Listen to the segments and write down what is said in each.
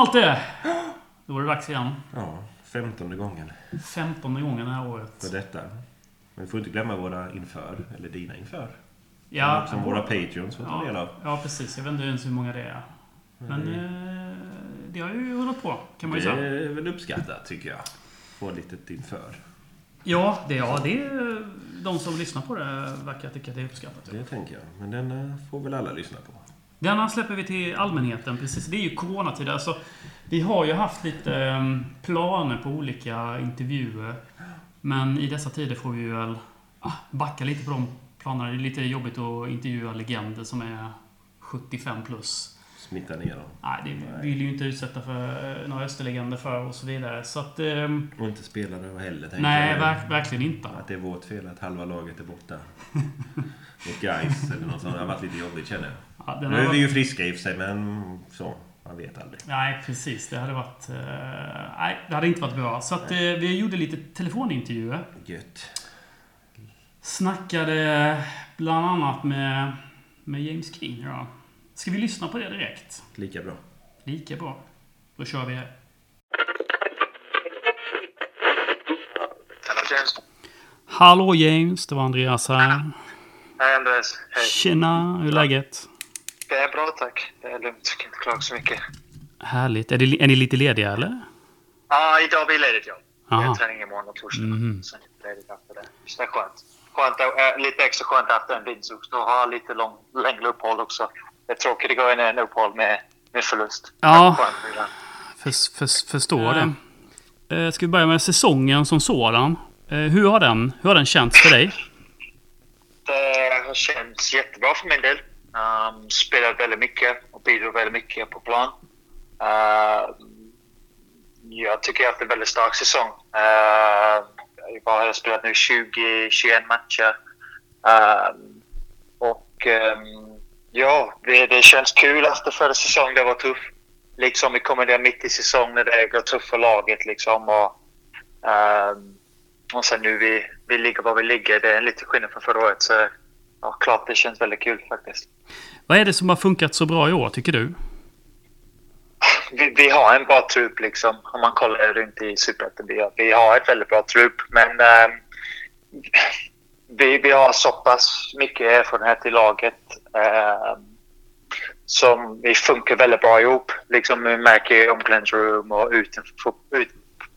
Malte! Då var det dags igen. Ja, femtonde gången Femtonde gången det här året. för detta. Men vi får inte glömma våra inför, eller dina inför. Ja, Som våra Patreons får ta del av. ja, precis. Jag vet inte ens hur många det är. Men eh, det har ju rullat på, kan man Det ju säga. är väl uppskattat tycker jag. Få litet inför. Ja, det, ja, det är de som lyssnar på det verkar tycka att det är uppskattat. Det tänker jag. Men den eh, får väl alla lyssna på. Denna släpper vi till allmänheten. Precis, det är ju coronatider. Alltså, vi har ju haft lite eh, planer på olika intervjuer. Men i dessa tider får vi väl ah, backa lite på de planerna. Det är lite jobbigt att intervjua legender som är 75 plus. Smitta ner dem. Nej, det vill ju inte utsätta för eh, några österlegender för och så vidare. Så att... ehm, Och inte spela det heller tänker nej, jag. verk, verkligen inte. Att det är vårt fel att halva laget är borta. Mot guys eller något sånt. Det har varit lite jobbigt känner jag. Ja, den Nu är vi ju friska i och för sig men så. Man vet aldrig. Nej, precis. Det hade varit... eh, nej, det hade inte varit bra. Så att eh, vi gjorde lite telefonintervjuer. Gött. Snackade bland annat med, med James King. Ja. Ska vi lyssna på det direkt? Lika bra. Lika bra. Då kör vi det. Hallå James. Hallå James, det var Andreas här. Hej Andreas. Hej. Tjena, hur är läget? Det är bra tack. Det är lugnt. Jag kan inte klaga så mycket. Härligt. Är, det, är ni lite lediga eller? Ja, idag blir ledigt ja. Jag Aha. har träning imorgon och torsdag. Mhm. Sen är det ledigt efter det. Så det är skönt. skönt äh, lite extra skönt efter en också. Då har jag lite lång, längre uppehåll också. Det är tråkigt att gå in i en uppehåll med, med förlust. Ja. För, för, förstår det. Eh, ska vi börja med säsongen som sådan? Eh, hur, har den, hur har den känts för dig? Det har känts jättebra för min del. Ehm, um, spelat väldigt mycket och bidrar väldigt mycket på plan. Uh, jag tycker jag har haft en väldigt stark säsong. Uh, jag har spelat nu 20-21 matcher. Um, och um, ja, det, det känns kul efter förra säsongen. Det var tuff. Liksom vi kommer där mitt i säsongen när det går tufft för laget liksom. Och, um, och sen nu vi, vi ligger var vi ligger. Det är lite skillnad från förra året. Så ja, klart det känns väldigt kul faktiskt. Vad är det som har funkat så bra i år, tycker du? Vi, vi har en bra trupp liksom. Om man kollar runt i Superettan. Vi, har- vi har ett väldigt bra trupp. Men eh, vi, vi har så pass mycket erfarenhet i laget. eh, som vi funkar väldigt bra ihop. Liksom vi märker i omklädningsrum och utanför ut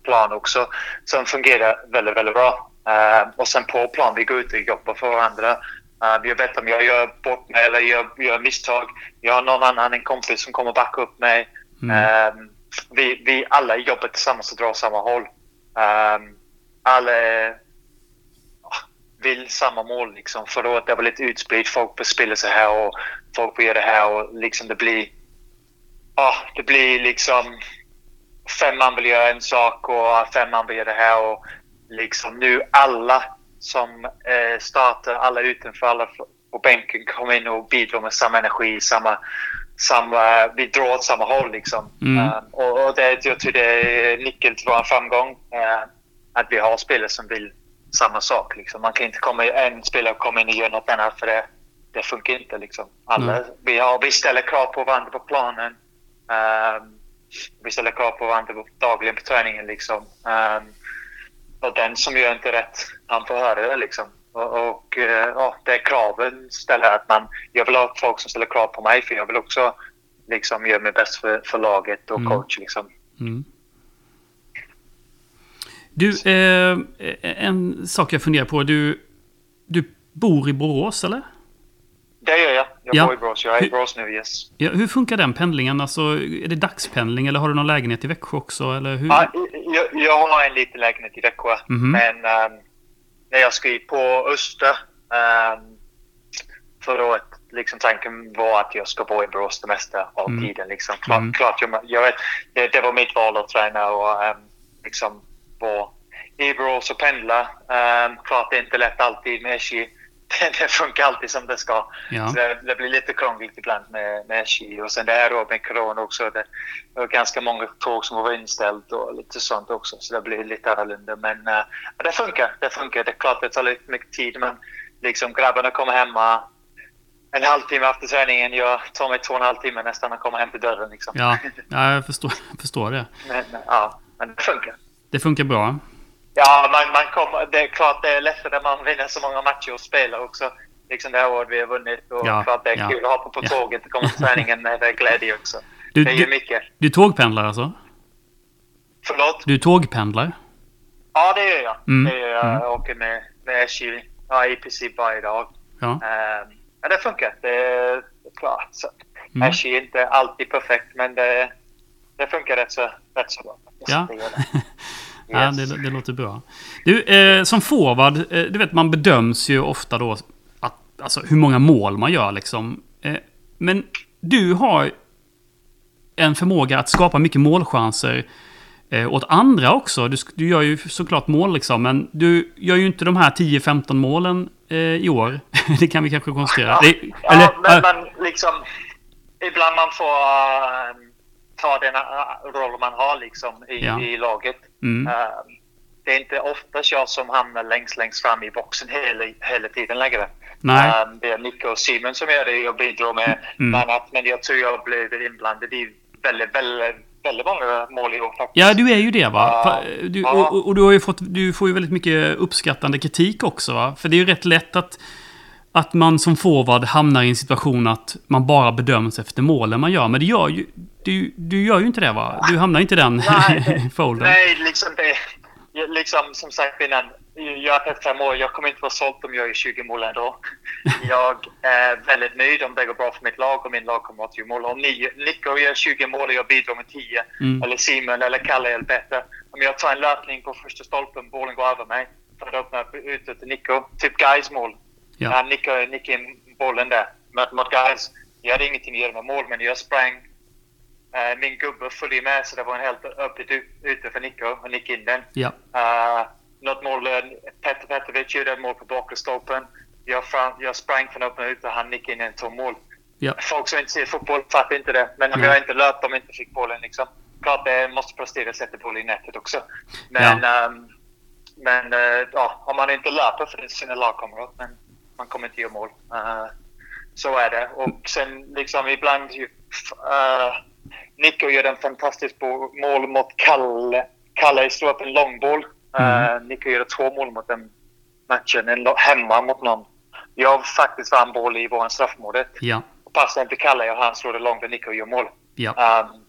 plan också. Som fungerar väldigt, väldigt bra. Eh, och sen på plan, vi går ut och jobbar för varandra. Uh, jag vet om jag gör bort mig eller gör, gör misstag. Jag har någon annan, en kompis som kommer backa upp mig. Ehm, vi, vi alla jobbar tillsammans och drar åt samma håll. Um, alla ah, vill samma mål liksom. Förra året det var lite utspritt. Folk spelar så här och folk gör det här och liksom det blir... Ja, det blir liksom... Fem man vill göra en sak och fem man vill göra det här och liksom nu alla som eh, startar, alla utanför, alla på bänken kommer in och bidrar med samma energi, samma, samma, vi drar åt samma håll liksom. Mm. Eh, och, och det, jag tror det är nyckeln till vår framgång. eh, att vi har spelare som vill samma sak. Liksom. Man kan inte komma, en spelare komma in och göra något annat för det, det funkar inte. Liksom. Alla, Nej. vi, har, vi ställer krav på varandra på planen. Eh, vi ställer krav på varandra på- dagligen på träningen. Liksom. Eh, och den som gör inte rätt, han får höra det liksom. Och, och eh, ja, det är kraven ställer att man... Jag vill ha folk som ställer krav på mig för jag vill också liksom göra mitt bäst för, för laget och Mm. coach liksom. Mm. Du, eh, en sak jag funderar på. Du, du bor i Borås, eller? Det gör jag. Jag Ja. bor i Borås. Jag är i Borås nu, yes. Ja, hur funkar den pendlingen? Alltså, är det dagspendling eller har du någon lägenhet i Växjö också? Eller hur? Ja, jag, jag har en liten lägenhet i Växjö. Mhm. Men ehm, när jag skrev på Öster um, förra året, liksom tanken var att jag ska bo i Borås det mesta av Mm. tiden. Liksom. Klart, Mm. klart jag, jag vet, det, det var mitt val att träna och um, liksom vara i Borås och pendla. Um, klart det är inte lätt alltid med SJ. Det, det funkar alltid som det ska. Ja. Så det, det blir lite krångligt ibland med, med SJ. Och sen det här då med corona också. Det, det var ganska många tåg som var inställt och lite sånt också. Så det blir lite annorlunda. Men uh, det funkar. Det funkar. Det är klart det tar lite mycket tid. Men liksom grabbarna kommer hemma. en halvtimme efter träningen. Jag tar mig två och en halv timme nästan att komma hem till dörren. Liksom. Ja, ja jag förstår, jag förstår det. Men, ja, men det funkar. Det funkar bra. Ja, man, man kommer, det är klart det är lättare när man vinner så många matcher och spelar också. Liksom det här året vi har vunnit. Och Ja, klart det är ja, kul att hoppa på tåget och komma till träningen. Är glädje också. Du, det är ju mycket. du tågpendlar alltså? Förlåt? Du tågpendlar? Ja, det gör jag. Mm, Det gör jag. mm. Jag åker med, med SJ ja, i princip varje dag. Ja. Ehm, ja, det funkar. Det är, det är klart. Så. Mm. SJ är inte alltid perfekt, men det, det funkar rätt så, rätt så bra. Ja. Ja, det, det låter bra. Du, eh, som forward, eh, du vet man bedöms ju ofta då att, alltså, hur många mål man gör liksom. Eh, men du har en förmåga att skapa mycket målchanser eh, åt andra också. Du, du gör ju såklart mål liksom, men du gör ju inte de här 10-15 målen eh, i år. det kan vi kanske konstatera. Ja, Det, ja eller, men eh, man liksom... Ibland man får äh, ta den äh, roll man har liksom i, Ja. i laget. Mm, Äh, det är inte oftast jag som hamnar längst, längst fram i boxen hela, hela tiden längre. nej, Äh, det är Nico och Simon som gör det. Jag bidrar med Mm. bland annat. Men jag tror jag blev inblandad i väldigt, väldigt, väldigt många mål i år faktiskt. Ja, du är ju det va? Fa- Du, Ja. och, och du, har ju fått, du får ju väldigt mycket uppskattande kritik också va? För det är ju rätt lätt att, att man som forward hamnar i en situation att man bara bedöms efter målen man gör. Men det gör ju, du, du gör ju inte det va? Du hamnar inte i den Nej, foldern. Nej, liksom det... Liksom som sagt innan. Jag har 35 år. Jag kommer inte vara sålt om jag gör 20 mål ändå. Jag är väldigt nöjd om det går bra för mitt lag och min lagkamrat gör mål. Om ni, Nico gör 20 mål och jag bidrar med 10. Mm. Eller Simon eller Kalle eller bättre. Om jag tar en löpning på första stolpen, bollen går över mig. För att öppna ut till Nico. Typ Guys mål. Ja. Ja. Nico nickade in bollen där. Mot, mot Guys. Jag hade ingenting att göra med mål, men jag sprang. Eh, min gubbe följde med, så det var en helt öppet ut- ute för Nico och nickade in den. Ja. Uh, något mål, eh, Petter Petrovic gjorde ett mål på bakre stolpen. Jag, fram, jag sprang från öppna ut och han nickade in en tom mål. Ja. Folk som inte ser fotboll fattar inte det. Men om Nej. jag inte löpte om jag inte fick bollen liksom. Klart det måste prestera sätta bollen i nätet också. Men, ehm, men eh, ja, om man inte löper för sina lagkamrater, men man kommer inte göra mål. Eh, så är det. Och sen liksom ibland... Uh, Nico gör en fantastisk mål mot Kalle. Kalle slår upp en långboll. Uh, Nico gör två mål mot den matchen. En hemma mot någon. Jag faktiskt vann boll i våran straffområdet. Ja. Passar inte Kalle och han slår det långt och Nico gör mål. Ja. Um,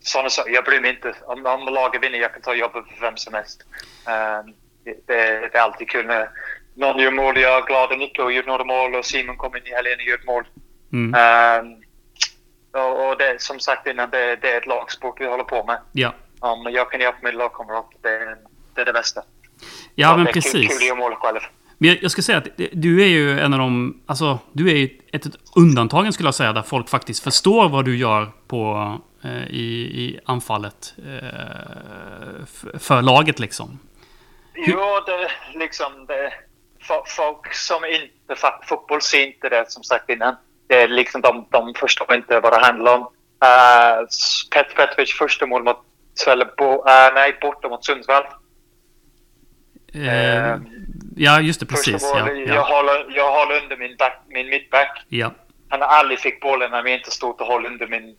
sådana saker. Jag bryr mig inte. Om, om laget vinner, jag kan ta jobbet för vem som helst. Um, det, det är alltid kul när någon gör mål. Jag är glad att Nico gjorde några mål och Simon kom in i helgen och gjorde mål. Mm. Um, och det, som sagt innan, det, det är ett lagsport vi håller på med. Ja. Om jag kan hjälpa min lagkamrat, det, det är det bästa. Ja, men det är kul- precis. Kul att göra mål själv. Men jag, jag ska säga att det- du är ju en av de... Alltså, du är ju ett, ett undantagen skulle jag säga, där folk faktiskt förstår vad du gör på, eh, i, i anfallet eh, för laget liksom. Jo, det liksom... Det, fo- folk som inte fattar fotboll ser inte det, som sagt innan. Det är liksom de, de förstår inte vad det handlar om. Uh, Petr Petrovic första mål mot Trelleborg... Uh, nej, borta mot Sundsvall. Eh, Eh, ja, just det. Precis. första Ja, mål, jag, ja, håller, jag håller under min, back, min mittback. ja, Han har aldrig fick bollen när vi inte stod och höll under min,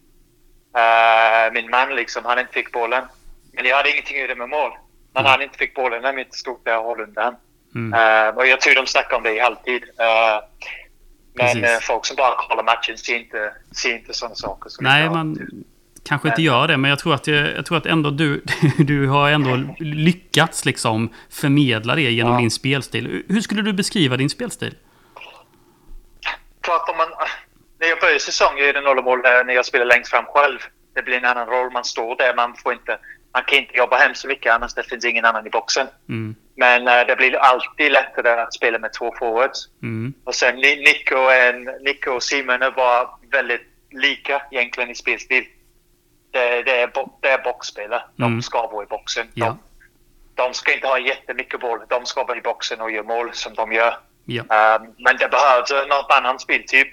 eh, min man. Liksom. Han inte fick bollen. Men jag hade ingenting att göra med mål. Men Mm. han inte fick bollen när vi inte stod där och höll under han. Mm. Eh, och jag tror de snackar om det i halvtid. Men Precis. eh, folk som bara kollar matchen ser inte, ser inte sådana saker. Så Nej, man kanske inte gör det, men jag tror att, jag, jag tror att ändå du, du har ändå lyckats liksom förmedla det genom Ja. din spelstil. Hur skulle du beskriva din spelstil? klart om man... När jag börjar säsongen är det noll mål eh, när jag spelar längst fram själv. Det blir en annan roll. Man står där. Man får inte... Man kan inte jobba hem så mycket annars det finns ingen annan i boxen. Mm. Men eh, det blir alltid lättare att spela med två forwards. Mm. Och sen Ni- Nico, en, Nico och Simon bara väldigt lika egentligen i spelstil. Det, det, är, bo, det är boxspelare. De Mm. ska vara i boxen. Ja. De, de ska inte ha jättemycket boll. De ska vara i boxen och göra mål som de gör. Ja. Um, men det behövs något annan speltyp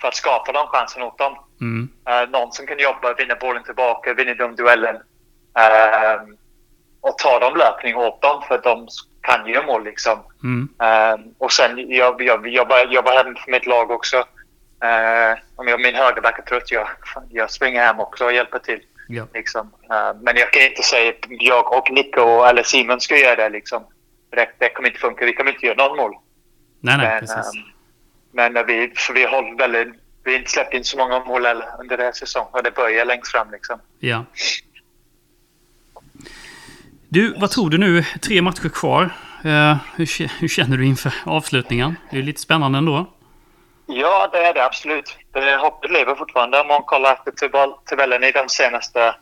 för att skapa de chansen åt dem. Mm. Uh, någon som kan jobba, vinna bollen tillbaka, vinna de duellen. Um, och ta de löpning åt dem för de kan göra mål liksom. Mm. Um, och sen jag, jag, jag jobbar, hem för mitt lag också. Eh, om jag, min högerback är trött, jag, jag springer hem också och hjälper till. Ja. Liksom. Eh, men jag kan inte säga att jag och Nico eller Simon ska göra det. Liksom. Det, det kommer inte funka. Vi kommer inte göra någon mål. Nej, nej, Men, precis. ehm, men vi, för vi har väldigt, vi har inte släppt in så många mål under den här säsongen. Och det börjar längst fram liksom. Ja. Du, vad tror du nu? Tre matcher kvar. Eh, hur, hur känner du inför avslutningen? Det är lite spännande ändå. Ja, det är det absolut. Det, hoppet lever fortfarande. Om man kollar efter tabell- tabellen i de senaste,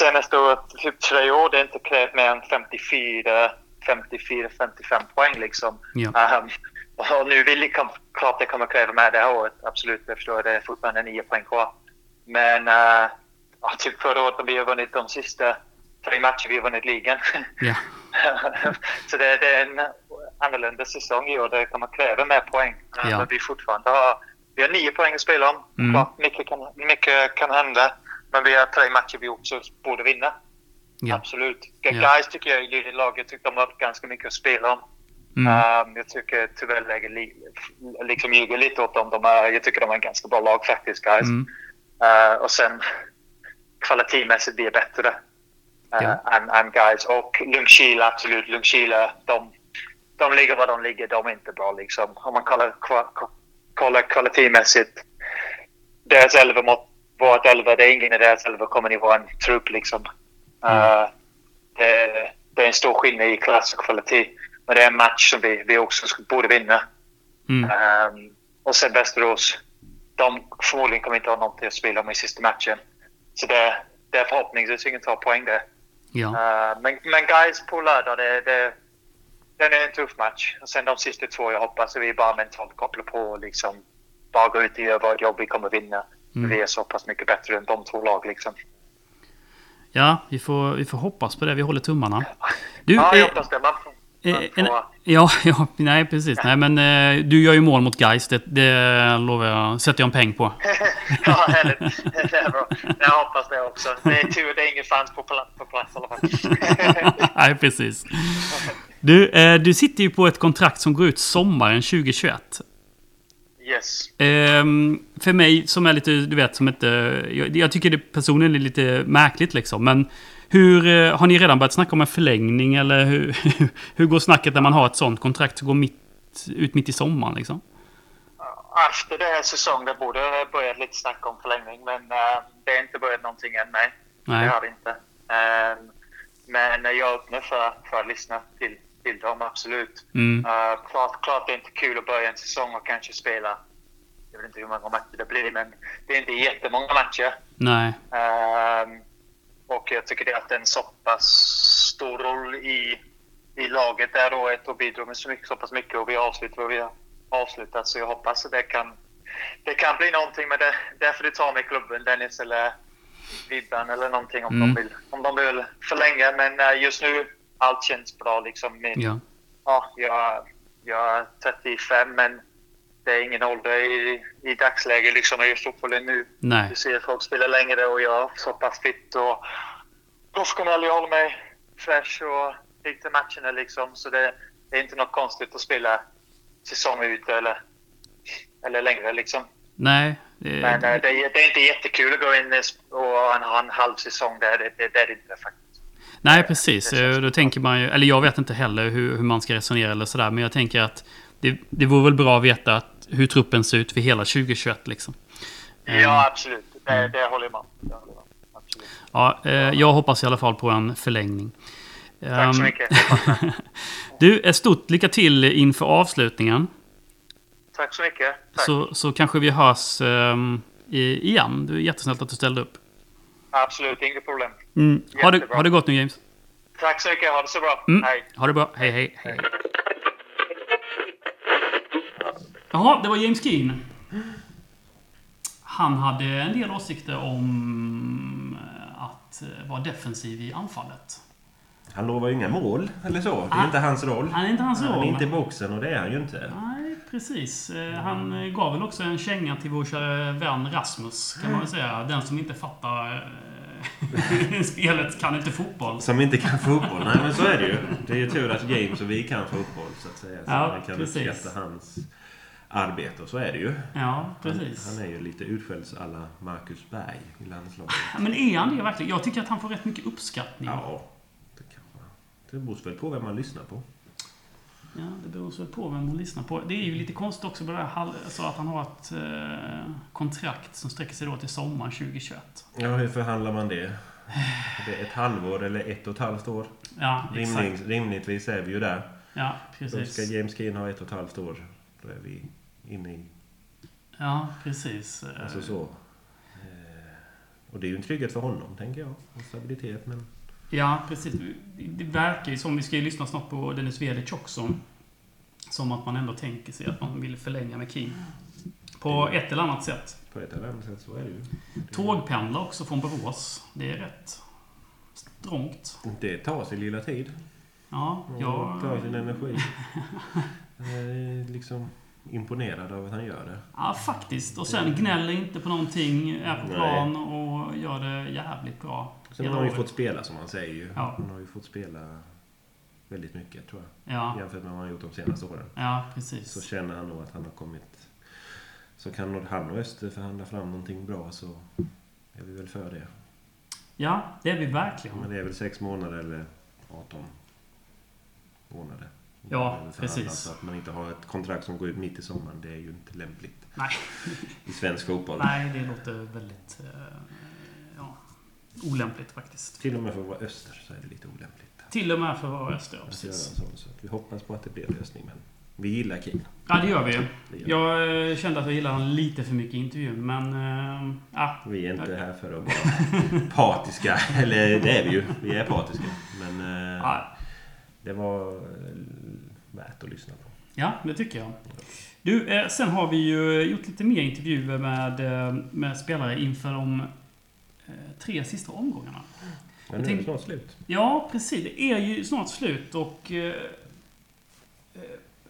senaste typ tre år. Det har inte krävt mer än 54, 54 55 poäng liksom. Ja. Ehm, och nu vill jag klart det kommer kräva med det här året. Absolut, jag förstår. Det är fortfarande nio poäng kvar. Men uh, typ förra året har vi har vunnit de sista tre matcher vi har vunnit ligan. Ja. så det, det är en annorlunda säsong i år. Det kommer kräva mer poäng. Ja. Men vi fortfarande har, vi har nio poäng att spela om. Mm. Klart, mycket, kan, mycket kan hända. Men vi har tre matcher vi också borde vinna. Ja. Absolut. Ja. Guys tycker jag i laget tycker de har ganska mycket att spela om. Mm. Um, jag tycker tyvärr lägger li, liksom ljuger lite åt dem. De är, jag tycker de är en ganska bra lag faktiskt, guys. Mm. Uh, och sen kvalitetsmässigt blir bättre uh, Ja. än, än guys. Och Ljungskile, absolut. Ljungskile, de, de ligger var de ligger. De är inte bra liksom. Om man kollar, kollar kvalitetsmässigt. Deras elva mot vårt elva, det är ingen i deras elva kommer i vår trupp liksom. Uh, det, det är en stor skillnad i klass och kvalitet. Men det är en match som vi, vi också borde vinna. Mm. Ehm, och sen Västerås. De förmodligen kommer inte ha någonting att spela om i sista matchen. Så det, det är förhoppningsvis ingen tar poäng där. Ja. Ehm, men, men guys på lördag, det, det, den är en tuff match. Och sen de sista två, jag hoppas att vi bara mentalt kopplar på och liksom bara går ut och gör vårt jobb vi kommer vinna. Mm. Vi är så pass mycket bättre än de två lag liksom. ja, vi får, vi får hoppas på det. Vi håller tummarna. Du, Ja, eh, jag hoppas det. Man, eh, en, får, ja, ja, nej precis. Nej, men eh, du gör ju mål mot Geist. Det, det lovar jag. Sätter jag en peng på. ja, härligt. Det är bra. Jag hoppas det också. Det är tur det är ingen fans på, pla- på plats i alla fall. nej, precis. Du, eh, du sitter ju på ett kontrakt som går ut sommaren 2021. Yes. Ehm, för mig som är lite, du vet, som inte... Jag, jag tycker det personligen är lite märkligt liksom. Men hur... eh, Har ni redan börjat snacka om en förlängning eller hur, hur går snacket när man har ett sånt kontrakt som går mitt, ut mitt i sommaren liksom? Efter det här säsongen det borde börjat lite snack om förlängning, men eh, det har inte börjat någonting än. Nej, Nej. det har det inte. Ehm, men jag öppen för, för att lyssna till, till dem, absolut. Mm. Eh, klart, klart det är inte kul att börja en säsong och kanske spela, jag vet inte hur många matcher det blir, men det är inte jättemånga matcher. Nej. Ehm, och jag tycker det haft en så pass stor roll i, i laget det här året och bidrar med så, mycket, så pass mycket och vi avslutar vad vi har avslutat. Så jag hoppas att det kan, det kan bli någonting med det. Därför du tar med klubben, Dennis eller Vibban eller någonting om, Mm. de vill, om de vill förlänga. Men eh, just nu, allt känns bra liksom. Min, Ja. ja, jag, jag är 35 men det är ingen ålder i, i dagsläget liksom i fotbollen nu. Nej. Du ser folk spela längre och jag är så pass fit och professionell. Jag håller mig fresh och pigg till matcherna liksom. Så det, det är inte något konstigt att spela säsong ut eller, eller längre liksom. Nej. Det, Men eh, det, är, det är inte jättekul att gå in och ha en, ha en halv säsong där. Det, det, det är det inte faktiskt. Nej, precis. Då tänker man ju... Eller jag vet inte heller hur, hur man ska resonera eller sådär. Men jag tänker att det, det vore väl bra att veta att, hur truppen ser ut för hela 2021 liksom. Ja, absolut. Det, det håller jag med om. Det håller jag med om. Ja, eh, jag hoppas i alla fall på en förlängning. Tack så Ehm, mycket. Du, ett stort lycka till inför avslutningen. Tack så mycket. Tack. Så, så kanske vi hörs ehm, igen. Du är jättesnällt att du ställde upp. Absolut, inget problem. Mm. Ha, det, ha det gott nu James. Tack så mycket. Ha det så bra. Mm. Hej. Ha det bra. Hej, hej, hej. Jaha, det var James Keen. Han hade en del åsikter om eh, att eh, vara defensiv i anfallet. Han lovar ju inga mål eller så. Det är Han- inte hans roll. Han är inte hans Han är roll. inte i boxen och det är han ju inte. Nej, precis. Eh, Han gav väl också en känga till vår kära vän Rasmus, kan man väl säga. Den som inte fattar spelet kan inte fotboll. Som inte kan fotboll. Nej men så är det ju. Det är ju tur att James och vi kan fotboll så att säga. Så Ja, man kan precis. uppskatta hans, arbete och så är det ju. Ja, precis. Han, han är ju lite utskälls alla Marcus Berg i landslaget. Men är han det verkligen? Jag tycker att han får rätt mycket uppskattning. Ja, det kan man. Det beror väl på vem man lyssnar på. Ja, det beror så på vem man lyssnar på. Det är ju lite konstigt också på det här, alltså att han har ett eh, kontrakt som sträcker sig då till sommaren 2021. Ja, hur förhandlar man det? Är det ett halvår eller ett och ett halvt år? Ja, exakt. Rimlig, rimligtvis är vi ju där. Ja, Då ska precis. James Keen ha ett och ett halvt år. Då är vi inne i... Ja, precis. Eh, Alltså så. Eh, Och det är ju en trygghet för honom, tänker jag. Och stabilitet, men... Ja, precis. Det verkar ju som, vi ska ju lyssna snart på Dennis Vedic också, som att man ändå tänker sig att man vill förlänga med King. På ett eller annat sätt. På ett eller annat sätt så är det ju. Det- Tågpendla också från Borås. Det är rätt strångt. Det tar sin lilla tid. Ja, jag... tar sin energi. Är liksom imponerad av att han gör det. Ja, faktiskt. Och sen gnäller inte på någonting, är på Nej. plan och gör det jävligt bra. Sen har han ju fått spela, som han säger ju. Ja. Han har ju fått spela väldigt mycket, tror jag. Ja, Jämfört med vad han har gjort de senaste åren. ja Så precis. känner han nog att han har kommit... Så kan han och Öster förhandla fram någonting bra så är vi väl för det. Ja, det är vi verkligen. Men det är väl sex månader eller 18 månader. Ja, precis. Så att man inte har ett kontrakt som går ut mitt i sommaren, det är ju inte lämpligt Nej, i svensk fotboll. nej, det låter väldigt eh, ja, olämpligt faktiskt. Till och med för att vara Öster så är det lite olämpligt. Till och med för att vara öster, ja, precis. sån, så vi hoppas på att det blir en lösning. Men vi gillar King. Ja, det gör vi. Det gör Jag eh, kände att jag gillade honom lite för mycket i intervjun, men... Ja, vi. är inte här för att vara partiska. Eller det är vi ju. Vi är partiska. Men ja, det var värt att lyssna på. ja, det tycker jag. Du, eh, sen har vi ju gjort lite mer intervjuer med, eh, med spelare inför de eh, tre sista omgångarna. Men nu är det snart slut. Ja, precis. Det är ju snart slut och eh,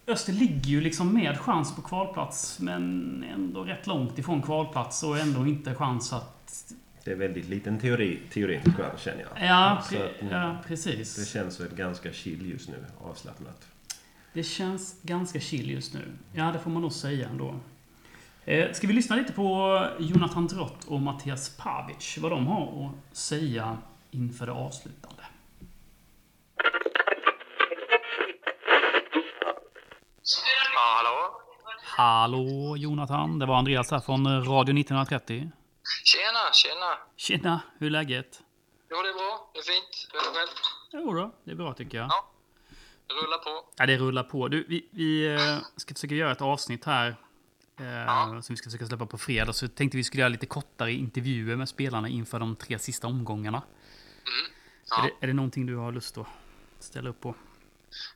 Öster ligger ju liksom med chans på kvalplats, men ändå rätt långt ifrån kvalplats och ändå inte chans att... Det är väldigt liten teori, teoretisk chans känner jag. Ja, pre- att, mm, ja Det precis. känns väl ganska chill just nu. Avslappnat. Det känns ganska chill just nu. Ja, det får man nog säga ändå. Eh, ska vi lyssna lite på Jonathan Drott och Mattias Pavic, vad de har att säga inför det avslutande. Hallå? Hallå Jonathan, det var Andreas här från Radio 1930. Tjena, tjena. Tjena, hur är läget? Jo, det är bra. Det är fint. Hur är det själv? Jo då, det är bra tycker jag. Ja. Det rullar på. Ja, det rullar på. Du, vi, vi eh, ska försöka göra ett avsnitt här eh, Ja. som vi ska försöka släppa på fredag. Så tänkte vi skulle göra lite kortare intervjuer med spelarna inför de tre sista omgångarna. Mm. Ja. Är, det, är det någonting du har lust att ställa upp på?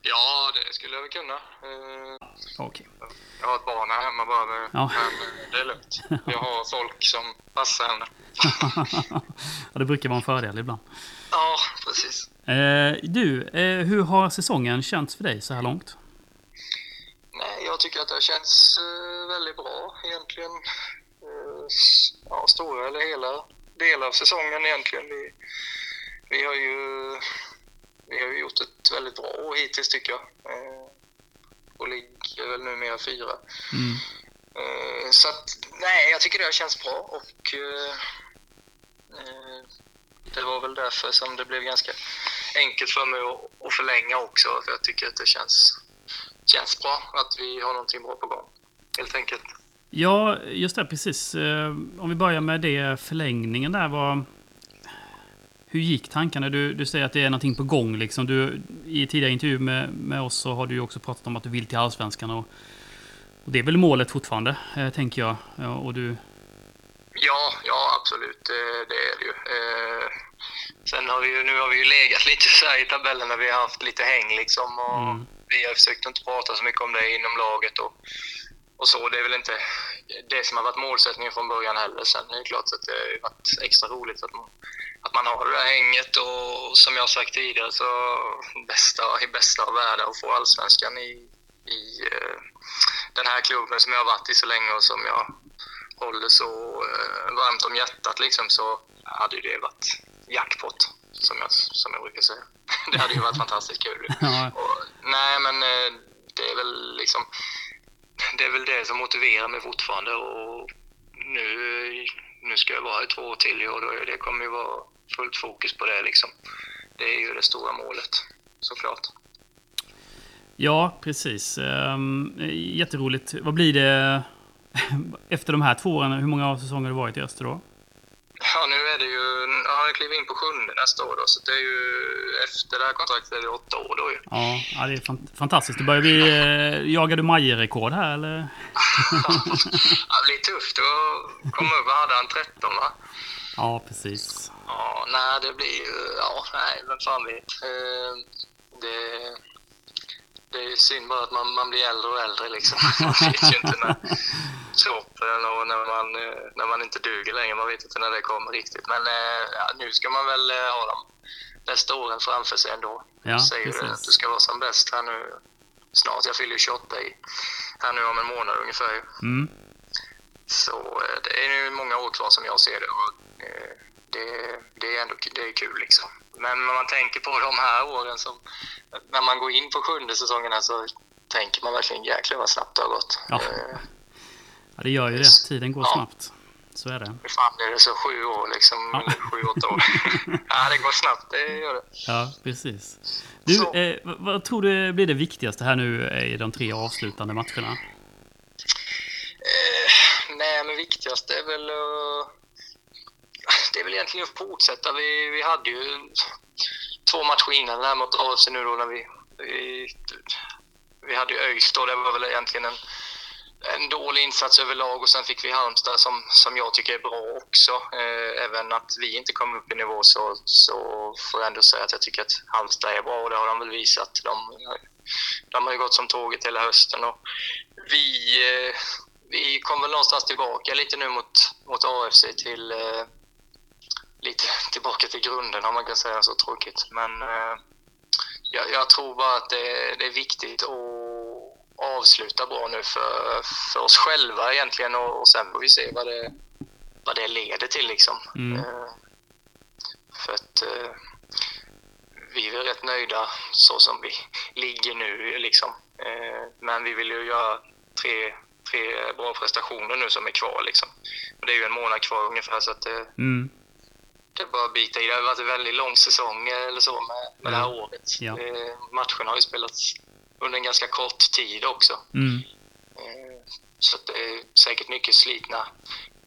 Ja, det skulle jag väl kunna. Eh, Okej. Jag har ett barn här hemma bara. Ja. Men det är lugnt. Jag har folk som passar henne. ja, det brukar vara en fördel ibland. Ja, precis. Eh, du, eh, hur har säsongen känts för dig så här långt? Nej, jag tycker att det känns eh, väldigt bra egentligen. Eh, ja, stora eller hela delar av säsongen egentligen. Vi, vi har ju vi har ju gjort ett väldigt bra år hittills tycker jag. Eh, och ligger väl numera fyra. Mm. Eh, så att, nej, jag tycker det har känts bra och det var väl därför som det blev ganska enkelt för mig att, att förlänga också. För jag tycker att det känns, känns bra att vi har någonting bra på gång. Helt enkelt. Ja, just det, precis. Eh, om vi börjar med det, förlängningen där var... Hur gick tankarna? Du, du säger att det är någonting på gång. Liksom. Du, I tidigare intervju med, med oss så har du också pratat om att du vill till Allsvenskan. Och, och det är väl målet fortfarande, eh, tänker jag. Ja, Och du, Ja, ja absolut. Det, det är det ju. Eh, sen har vi ju, nu har vi ju legat lite så här i tabellen när vi har haft lite häng liksom. Och Mm. Vi har försökt inte prata så mycket om det inom laget och, och så. Det är väl inte det som har varit målsättningen från början heller. Sen är det klart att det har varit extra roligt att man, att man har det där hänget och som jag sagt tidigare så bästa, i bästa av världar att få allsvenskan i, i eh, den här klubben som jag har varit i så länge och som jag håller så eh, varmt om hjärtat liksom så hade det varit jackpot som jag, som jag brukar säga. Det hade ju varit fantastiskt kul. Och, nej men eh, det är väl liksom det är väl det som motiverar mig fortfarande. Och nu, nu ska jag vara här i två år till och då, det kommer ju vara fullt fokus på det. Liksom. Det är ju det stora målet, såklart. Ja, precis. Ehm, jätteroligt. Vad blir det efter de här två åren? Hur många säsonger har du varit i Öster då? Ja, nu är det ju... Ja, jag kliver in på sjunde nästa år då, så det är ju... Efter det här kontraktet är det åtta år då ju. Ja, ja det är fan- fantastiskt. Det börjar bli... Eh, jagar du Majer-rekord här eller? ja, det blir tufft att komma upp. Hade han? 13 va? Ja, precis. Ja, nej, det blir ju... Ja, nej, vem fan vet. Eh, Det, det är synd bara att man, man blir äldre och äldre liksom. Man vet ju inte när kroppen och när man, när man inte duger längre. Man vet inte när det kommer riktigt. Men eh, ja, nu ska man väl eh, ha de bästa åren framför sig ändå. Ja, Säger du att du ska vara som bäst här nu snart. Jag fyller ju 28 i, här nu om en månad ungefär. Mm. Så eh, det är nu många år kvar som jag ser det. Och, det, det är ändå det är kul liksom. Men när man tänker på de här åren som... När man går in på sjunde säsongen här så tänker man verkligen jäklar vad snabbt det har gått. Ja. Eh, Ja, det gör ju det. Tiden går Ja. snabbt. Så är det. hur fan är det så sju år liksom? Ja. Sju, åtta år. ja, det går snabbt. Det gör det. Ja, precis. Du, eh, vad, vad tror du blir det viktigaste här nu i de tre avslutande matcherna? Eh, nej, men viktigast är väl att... Det är väl egentligen att fortsätta. Vi, vi hade ju två matcher innan den här mot AFC nu då när vi... Vi, vi hade ju ÖIS då. Det var väl egentligen en, en dålig insats överlag och sen fick vi Halmstad som, som jag tycker är bra också. Eh, även att vi inte kom upp i nivå så, så får jag ändå säga att jag tycker att Halmstad är bra och det har de väl visat. De, de har ju gått som tåget hela hösten och vi, eh, vi kom väl någonstans tillbaka lite nu mot, mot AFC till eh, lite tillbaka till grunden om man kan säga så tråkigt. Men eh, jag, jag tror bara att det, det är viktigt att avsluta bra nu för, för oss själva egentligen och, och sen får vi se vad det, vad det leder till liksom. Mm. Eh, för att eh, vi är väl rätt nöjda så som vi ligger nu liksom. Eh, men vi vill ju göra tre, tre bra prestationer nu som är kvar liksom. Och det är ju en månad kvar ungefär så att det, Mm. Det är bara att bita i. Det har varit en väldigt lång säsong eller så med, med det här året. Ja. Eh, matcherna har ju spelats under en ganska kort tid också. Mm. Eh, Så det är säkert mycket slitna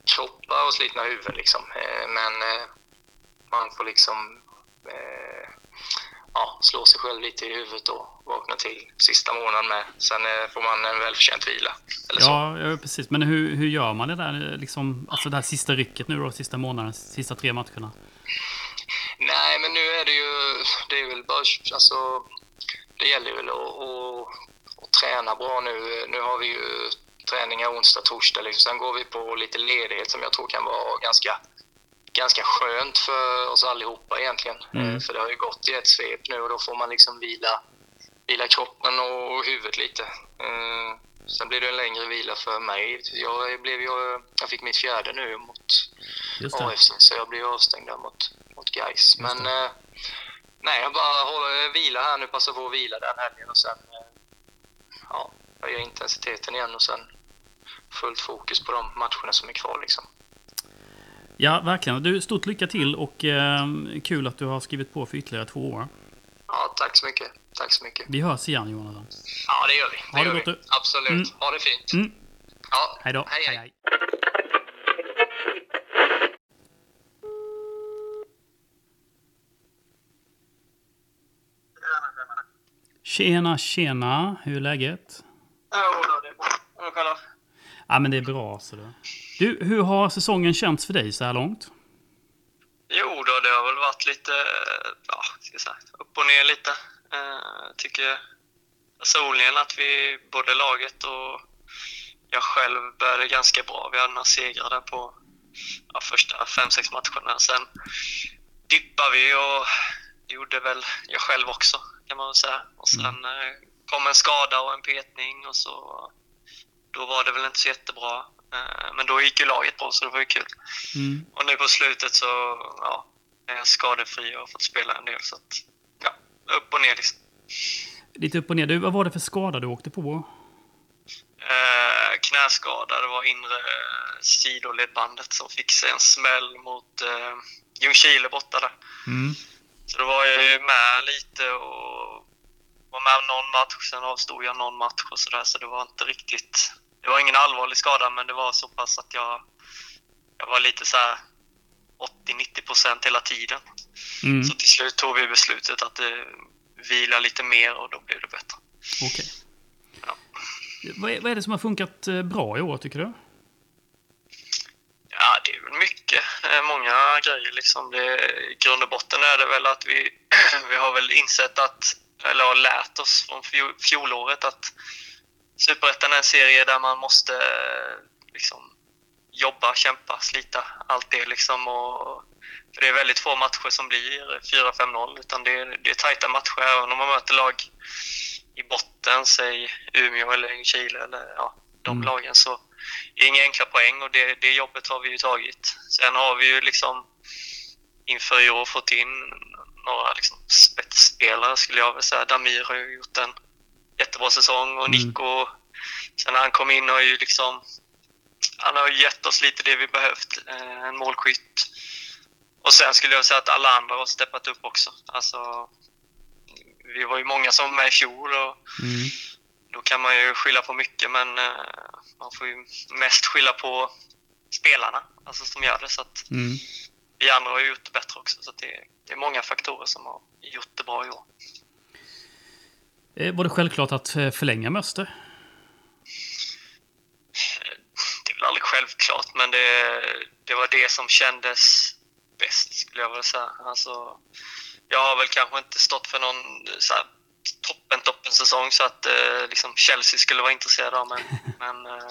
kroppar och slitna huvuden liksom. Eh, Men eh, man får liksom eh, ja, slå sig själv lite i huvudet och vakna till sista månaden med. Sen eh, får man en välförtjänt vila. Eller så. Ja, ja, precis. Men hur, hur gör man det där, eh, liksom, alltså det här sista rycket nu då, sista månaden, sista tre matcherna? Nej, men nu är det ju... Det är väl bara... Alltså, det gäller väl att, att, att träna bra nu. Nu har vi ju träningar onsdag, torsdag. Liksom. Sen går vi på lite ledighet som jag tror kan vara ganska, ganska skönt för oss allihopa egentligen. Mm. Eh, För det har ju gått i ett svep nu och då får man liksom vila, vila kroppen och huvudet lite. Eh, Sen blir det en längre vila för mig. Jag, blev, ju- jag fick mitt fjärde nu mot. AFC, så jag blir avstängd där mot, mot Gais. Men eh, nej, jag bara håller, vila här nu, passar på att vila den helgen och sen eh, ja, höja intensiteten igen och sen fullt fokus på de matcherna som är kvar liksom. Ja, verkligen. Du, stort lycka till och eh, kul att du har skrivit på för ytterligare två år. Ja, tack så mycket. Tack så mycket. Vi hörs igen, Jonathan. Ja, det gör vi. Det Ha det gör gott vi. Absolut. Mm. Ha det fint. Mm. Ja, Hej då. Hej, hej. Tjena, tjena. Hur är läget? Ja, då, det är bra. Själv? Ja, men det är bra. Så det. Du, hur har säsongen känts för dig så här långt? Jo då, det har väl varit lite, ja, ska jag säga, upp och ner lite. Eh, tycker personligen att vi, både laget och jag själv började ganska bra. Vi hade några segrar där på ja, första fem, sex matcherna. Sen dippade vi och det gjorde väl jag själv också, kan man väl säga. Och sen eh, kom en skada och en petning och så då var det väl inte så jättebra. Eh, men då gick ju laget bra, så det var ju kul. Mm. Och nu på slutet så ja, är jag skadefri och har fått spela en del. Så att, ja, upp och ner liksom. Lite upp och ner. Du, vad var det för skada du åkte på? Eh, knäskada. Det var inre sidoledbandet som fick sig en smäll mot eh, Ljungskile borta där. Mm. Så då var jag ju med lite och var med någon match, sen avstod jag någon match och sådär. Så det var inte riktigt... Det var ingen allvarlig skada, men det var så pass att jag, jag var lite så här 80-90 procent hela tiden. Mm. Så till slut tog vi beslutet att eh, vila lite mer och då blev det bättre. Okej. Ja. Vad, är, vad är det som har funkat eh, bra i år, tycker du? Ja, det är väl mycket. Eh, Många grejer liksom. Det, I grund och botten är det väl att vi, vi har väl insett att, eller har lärt oss från fjol, fjolåret att Superettan är en serie där man måste liksom jobba, kämpa, slita. Allt det liksom. Och, för det är väldigt få matcher som blir 4-5-0 utan det är, det är tajta matcher även om man möter lag i botten, säg Umeå eller Chile eller ja, de Mm. lagen så är det inga enkla poäng och det, det jobbet har vi ju tagit. Sen har vi ju liksom inför i år fått in några liksom spetsspelare skulle jag vilja säga. Damir har ju gjort en jättebra säsong och Mm. Nico, sen när han kom in har ju liksom han har gett oss lite det vi behövt. Eh, En målskytt. Och sen skulle jag säga att alla andra har steppat upp också. Alltså, vi var ju många som var med i fjol och Mm. då kan man ju skylla på mycket men eh, man får ju mest skylla på spelarna alltså som gör det. Så att Mm. vi andra har ju gjort det bättre också. Så det, det är många faktorer som har gjort det bra i år. Eh, Var det självklart att eh, förlänga med Öster? Det är väl aldrig självklart men det, det var det som kändes bäst skulle jag vilja säga. Alltså, jag har väl kanske inte stått för någon så här, toppen, toppen säsong så att eh, liksom Chelsea skulle vara intresserade av mig. Men eh,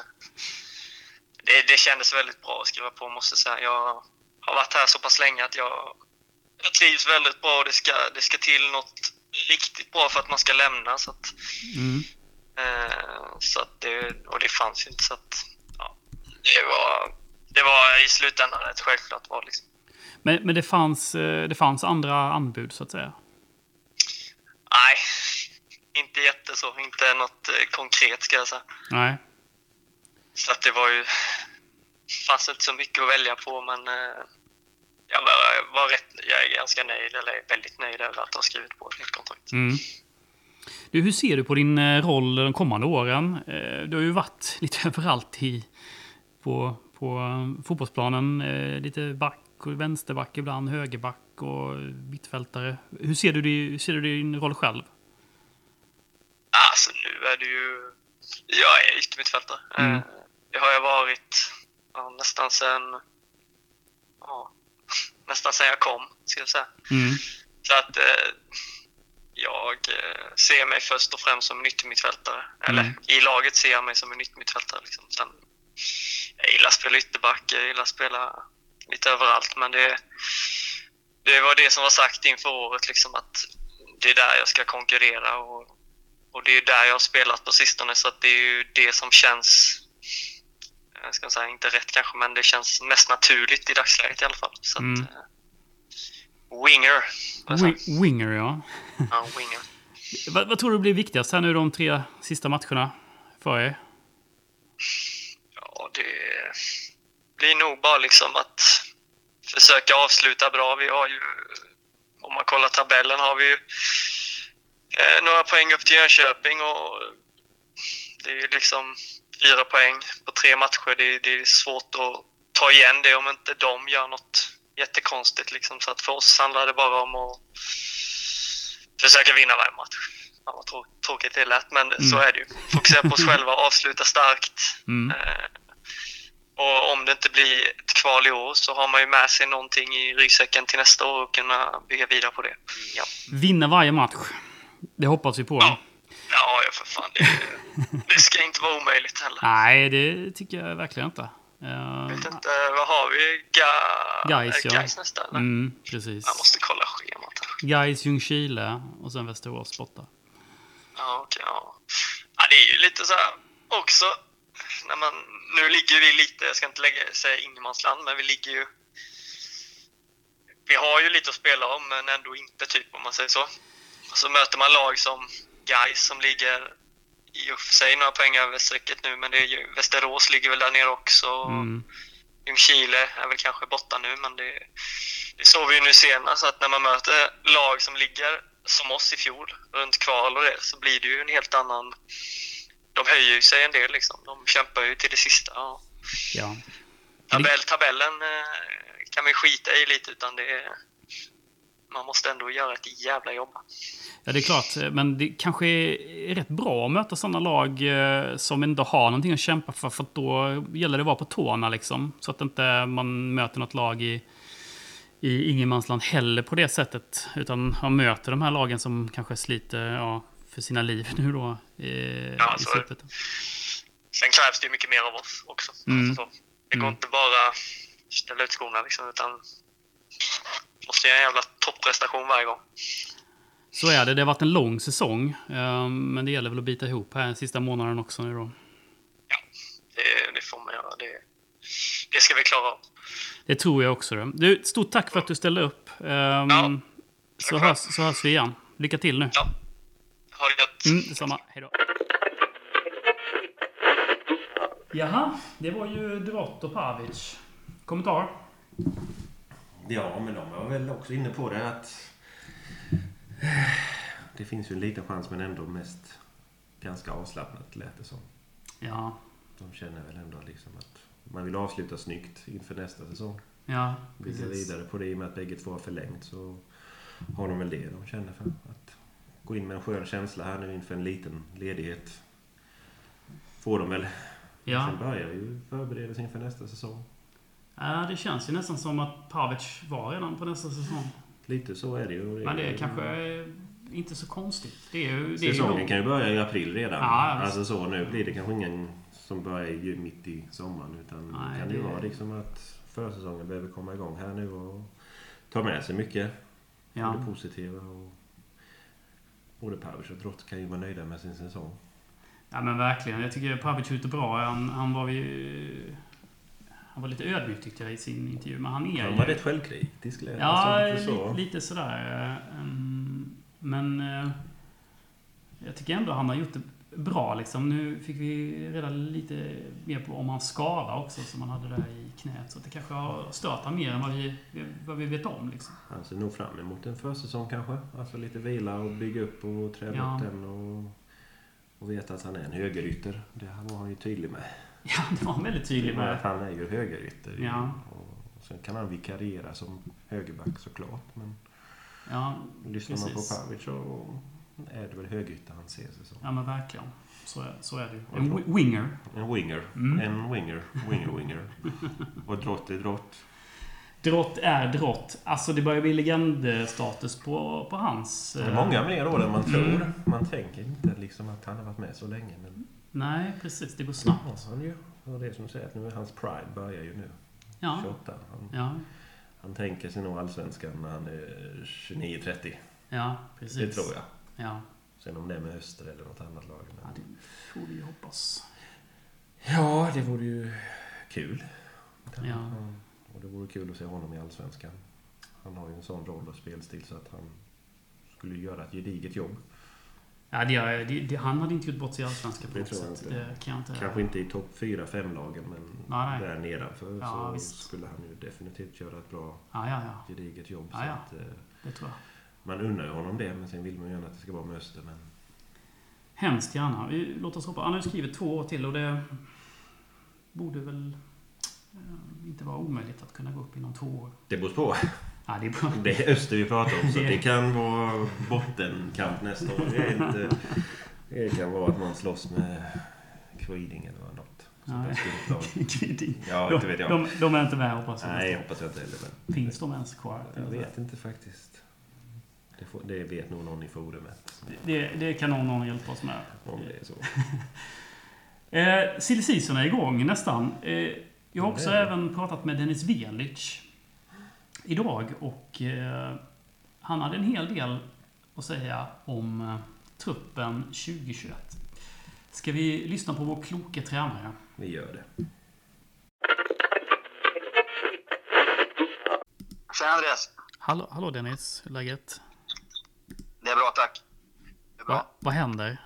det, det kändes väldigt bra att skriva på måste jag säga. Jag har varit här så pass länge att jag, jag trivs väldigt bra och det ska, det ska till något riktigt bra för att man ska lämna. Så att, Mm. Eh, så att det, och det fanns ju inte så att ja, det, var, det var i slutändan ett självklart val. Liksom. Men, men det, fanns, eh, det fanns andra anbud, så att säga? Nej, inte jätte så. Inte något eh, konkret ska jag säga. Nej. Så att det var ju... fanns inte så mycket att välja på men eh, jag var, var rätt, jag är ganska nöjd, eller väldigt nöjd över att ha skrivit på ett nytt kontrakt. Mm. Du, hur ser du på din eh, roll de kommande åren? Eh, Du har ju varit lite överallt i, på, på eh, fotbollsplanen. Lite back och vänsterback ibland, högerback och mittfältare. Hur ser du, hur ser du din roll själv? Alltså nu är det ju... Jag är yttermittfältare. Mm. Det har jag varit ja, nästan sen... Ja, nästan sen jag kom, ska jag säga. Mm. Så att eh, jag eh, ser mig först och främst som en yttermittfältare. Eller Mm. i laget ser jag mig som en yttermittfältare. Liksom. Sen, jag gillar att spela ytterback, jag gillar att spela lite överallt. Men det, det var det som var sagt inför året, liksom, att det är där jag ska konkurrera. Och, och det är där jag har spelat på sistone, så att det är ju det som känns jag ska säga inte rätt kanske, men det känns mest naturligt i dagsläget i alla fall. Så Mm. att, eh, winger. Wi- Winger, ja. Ja, winger. Vad, vad tror du blir viktigast här nu de tre sista matcherna för er? Ja, det blir nog bara liksom att försöka avsluta bra. Vi har ju, om man kollar tabellen, har vi ju eh, några poäng upp till Jönköping och det är ju liksom fyra poäng på tre matcher. Det, det är svårt att ta igen det om inte de gör något jättekonstigt. Liksom. Så att för oss handlar det bara om att försöka vinna varje match. Fan vad trå- tråkigt det lät, men så är det ju. Fokusera på oss själva, avsluta starkt. Mm. Eh, och om det inte blir ett kval i år så har man ju med sig någonting i ryggsäcken till nästa år och kunna bygga vidare på det. Ja, Vinna varje match. Det hoppas vi på. Ja. Ja ja, för fan. Det, det ska inte vara omöjligt heller. Nej, det tycker jag verkligen inte. Eh, Jag vet inte, vad har vi? Ga... Gais, ja. Gais nästa eller? Mm, precis. Jag måste kolla schemat här. Gais, Ljungskile och sen Västerås borta. Ja, okej. ja. ja, det är ju lite så här också. När man, nu ligger vi lite, jag ska inte lägga, säga ingenmansland, men vi ligger ju... Vi har ju lite att spela om, men ändå inte typ om man säger så. Och så möter man lag som Gais som ligger i och för sig några poäng över strecket nu, men det är ju, Västerås ligger väl där nere också. Mm. Ljungskile är väl kanske borta nu, men det, det såg vi ju nu senast att när man möter lag som ligger som oss i fjol, runt kval och det, så blir det ju en helt annan... De höjer ju sig en del liksom. De kämpar ju till det sista. Ja. Ja. Tabell, tabellen eh, kan vi skita i lite, utan det är, man måste ändå göra ett jävla jobb. Ja, det är klart. Men det kanske är rätt bra att möta sådana lag eh, som inte har någonting att kämpa för. För att då gäller det att vara på tårna liksom. Så att inte man möter något lag i, i ingenmansland heller på det sättet. Utan man möter de här lagen som kanske sliter ja, för sina liv nu då. Ja, i så är det. slutet. Sen krävs det ju mycket mer av oss också. Mm. Alltså, det går Mm. inte bara ställa ut skorna liksom, utan måste göra en jävla topprestation varje gång. Så är det. Det har varit en lång säsong. eh, Men det gäller väl att bita ihop här sista månaden också nu då. Det, det får man göra. Det, det ska vi klara av. Det tror jag också. då. Du, stort tack för att du ställde upp. Ehm, Ja, så, hörs, så hörs vi igen. Lycka till nu. Ja. Ha det gött. Mm, detsamma. Hej då. Jaha, det var ju och Pavic. Kommentar? Ja, men de var väl också inne på det att... Det finns ju en liten chans men ändå mest ganska avslappnat lät det som. Ja, De känner väl ändå liksom att man vill avsluta snyggt inför nästa säsong. ja Bygga precis. vidare på det i och med att bägge två har förlängt så har de väl det de känner för. Att gå in med en skön känsla här nu inför en liten ledighet. Får de väl. Ja. Sen börjar ju förberedelsen inför nästa säsong. Ja, det känns ju nästan som att Pavic var redan på nästa säsong. Lite så är det ju. Men det är kanske är inte så konstigt. Det är ju... Det är ju Säsongen kan ju börja i april redan. Ja, alltså så nu blir det kanske ingen som börjar mitt i sommaren. Utan Nej, kan det ju det- vara liksom att försäsongen behöver komma igång här nu och ta med sig mycket. ja. Det positiva och både Pavic och Drott kan ju vara nöjda med sin säsong. ja, men verkligen. Jag tycker Pavic är ute bra. Han, han var ju... Han var lite ödmjuk tyckte jag i sin intervju. Men han är Han ju... var rätt självkritisk lät Ja, för så. li, lite sådär. eh, Men eh, jag tycker ändå han har gjort det bra. Liksom. Nu fick vi reda lite mer på om hans skada också som han hade där i knät. Så det kanske har stört han mer än vad vi, vad vi vet om. Liksom. Han ser nog fram emot en försäsong kanske. Alltså lite vila och bygga upp och träna Ja. upp den och, och veta att han är en högerytter. Det var han ju tydlig med. Ja, det var väldigt tydlig med han är ju högerytter. Ja. Och sen kan han vikariera som högerback såklart. Men Ja, lyssnar man på Precis. Pavic så är det väl högerytter han ser sig som. ja men verkligen. Så är, så är det. En wi- winger. En winger. Mm. En winger. Winger, winger. och drott är drott. Drott är drott. Alltså det börjar bli legendstatus på, på hans... Det är eh, många mer år än man tror. Mm. Man tänker inte liksom att han har varit med så länge. Men Nej, precis. Det går snabbt. Ja, han ju. Och det är som säger att nu är hans prime börjar ju nu. Ja. 28. Han, Ja, han tänker sig nog allsvenskan när han är 29-30. ja precis. Det tror jag. Ja, Sen om det är med Öster eller något annat lag. ja Men... det får vi hoppas. Ja, det vore ju kul. Ja. Och det vore kul att se honom i Allsvenskan. Han har ju en sån roll och spelstil så att han skulle göra ett gediget jobb. Ja, det, det, det, han hade inte gjort bort sig i Allsvenskan på Det något sätt. inte. Det kan inte... Kanske inte i topp 4-5-lagen men Nej, nej. där nedanför Ja, så visst. skulle han ju definitivt göra ett bra Ja, ja, ja. gediget jobb. Ja, så ja. Att, eh, Det tror jag. man unnar ju honom det men sen vill man ju gärna att det ska vara med Öster. Men Hemskt gärna. Låt oss hoppa. Han har ju skrivit två år till och det borde väl eh, inte vara omöjligt att kunna gå upp inom två år. det beror på. Ja, det är bra. Det är Öster vi pratar om så Det- kan vara bottenkamp nästa år. Det, är inte, det kan vara att man slåss med Queeding eller något. Kvidding. Ja, inte vet jag. De, de är inte med hoppas jag. Nej, jag hoppas jag inte heller. Men Finns de ens kvar? jag vet inte faktiskt. Det, får, det vet nog någon i forumet. Det, det kan nog någon hjälpa oss med. Om det är så. Eh, Silly är igång nästan. Eh, jag har också även pratat med Dennis Velic idag och eh, han hade en hel del att säga om eh, truppen 2021. Ska vi lyssna på vår kloka tränare? Vi gör det. Tjena Andreas. Hallå, hallå Dennis, hur är läget? Det är bra tack. Det är bra. Va, vad händer?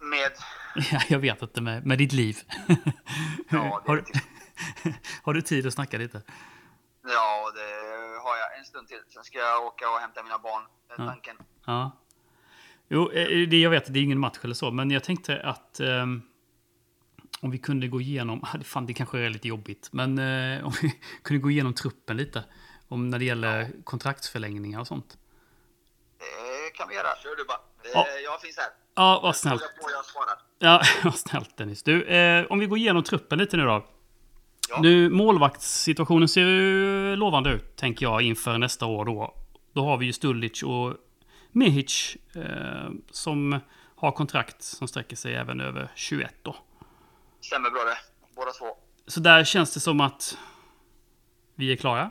Med... Ja, jag vet inte, med, med ditt liv. Ja, det har, har du tid att snacka lite? Ja, det har jag en stund till. Sen ska jag åka och hämta mina barn. Det är Ja. tanken. Ja. Jo, eh, det, jag vet, det är ingen match eller så, men jag tänkte att ehm, om vi kunde gå igenom, fan det kanske är lite jobbigt, men eh, om vi kunde gå igenom truppen lite. Om när det gäller kontraktsförlängningar och sånt. Det kan vi göra. Kör du bara. Det, Ja. Jag finns här. Ja, vad snällt. Fråga på, jag svarar. Ja, vad snällt Dennis. Du, eh, om vi går igenom truppen lite nu då. Ja. Nu, målvaktssituationen ser ju lovande ut, tänker jag, inför nästa år då. Då har vi ju Stulic och Mehic eh, som har kontrakt som sträcker sig även över 21 då. Stämmer bra det. Båda två. Så där känns det som att vi är klara.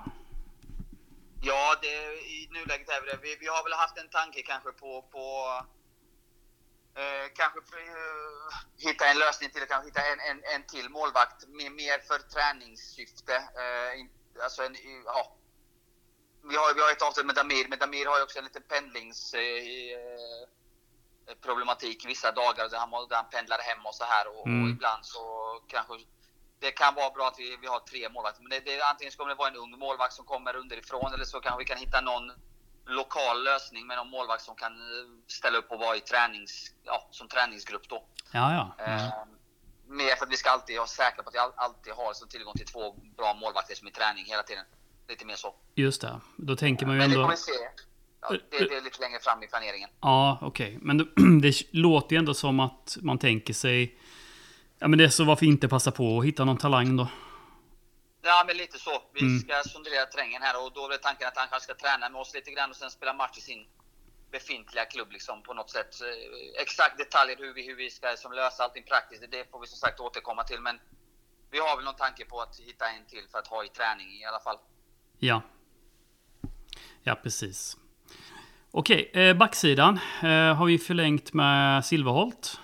Ja, det, i nuläget är vi det. Vi, vi har väl haft en tanke kanske på, på eh, kanske eh, hitta en lösning till, kanske hitta en, en, en till målvakt mer, mer för träningssyfte. Eh, in, alltså en, ja. Vi har, vi har ett avtal med Damir, men Damir har ju också en liten pendlings... Eh, problematik vissa dagar där han, där han pendlar hem och så här och, Mm. och ibland så kanske det kan vara bra att vi, vi har tre målvakter. Men det, det, antingen kommer det vara en ung målvakt som kommer underifrån eller så kanske vi kan hitta någon lokal lösning med någon målvakt som kan eh, ställa upp och vara i tränings, ja, som träningsgrupp då. Ja, ja. Mm. Eh, mer för att vi ska alltid vara säkra på att vi all, alltid har så tillgång till två bra målvakter som är i träning hela tiden. Lite mer så. Just det. Då tänker man ju Men det kommer ändå... vi se. Ja, det, det är lite längre fram i planeringen. Ja, okej. Men det, det låter ju ändå som att man tänker sig... Ja, men det är så varför inte passa på att hitta någon talang då? Ja, men lite så. Vi Mm. ska sondera terrängen här och då är tanken att han kanske ska träna med oss lite grann och sen spela match i sin befintliga klubb liksom på något sätt. Eh, Exakt detaljer hur vi, hur vi ska som lösa allting praktiskt, det får vi som sagt återkomma till. Men vi har väl någon tanke på att hitta en till för att ha i träning i alla fall. Ja. Ja, precis. Okej, eh, backsidan eh, har vi förlängt med Silverholt.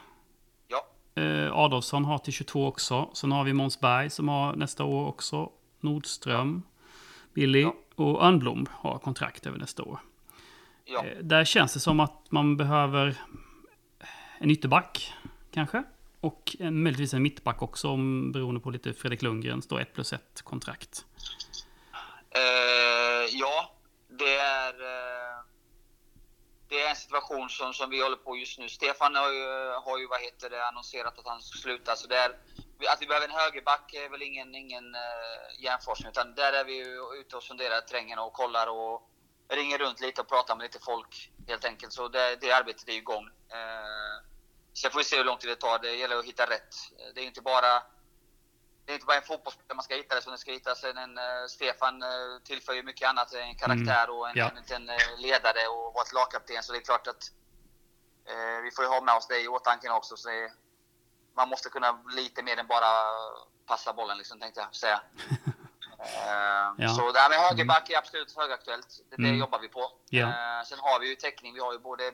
Eh, Adolfsson har till 22 också. Sen har vi Måns Berg som har nästa år också. Nordström, Billy Ja. och Örnblom har kontrakt över nästa år. ja. Eh, där känns det som att man behöver en ytterback kanske. Och en, möjligtvis en mittback också om, beroende på lite Fredrik Lundgrens då 1 plus 1 kontrakt. Eh, ja, det är, eh, det är en situation som, som vi håller på just nu. Stefan har ju, har ju vad heter det, annonserat att han ska sluta. Så det är, att vi behöver en högerback är väl ingen, ingen eh, uh, jämförelse. Utan där är vi ju ute och sonderar terrängen och kollar och ringer runt lite och pratar med lite folk helt enkelt. Så det, det arbetet är igång. Eh, uh, sen får vi se hur lång tid det tar. Det gäller att hitta rätt. Det är inte bara det är inte bara en fotbollsspelare man ska hitta det som det ska hittas. En, en, eh, Stefan uh, tillför ju mycket annat. En karaktär och en, Ja. en liten eh, ledare och vara ett lagkapten. Så det är klart att eh, vi får ju ha med oss det i åtanke också. Så det, man måste kunna lite mer än bara passa bollen, liksom, tänkte jag säga. Eh, Ja. Så det här med högerback är absolut högaktuellt. Det, det Mm. jobbar vi på. Ja. Eh, sen har vi ju täckning. Vi har ju både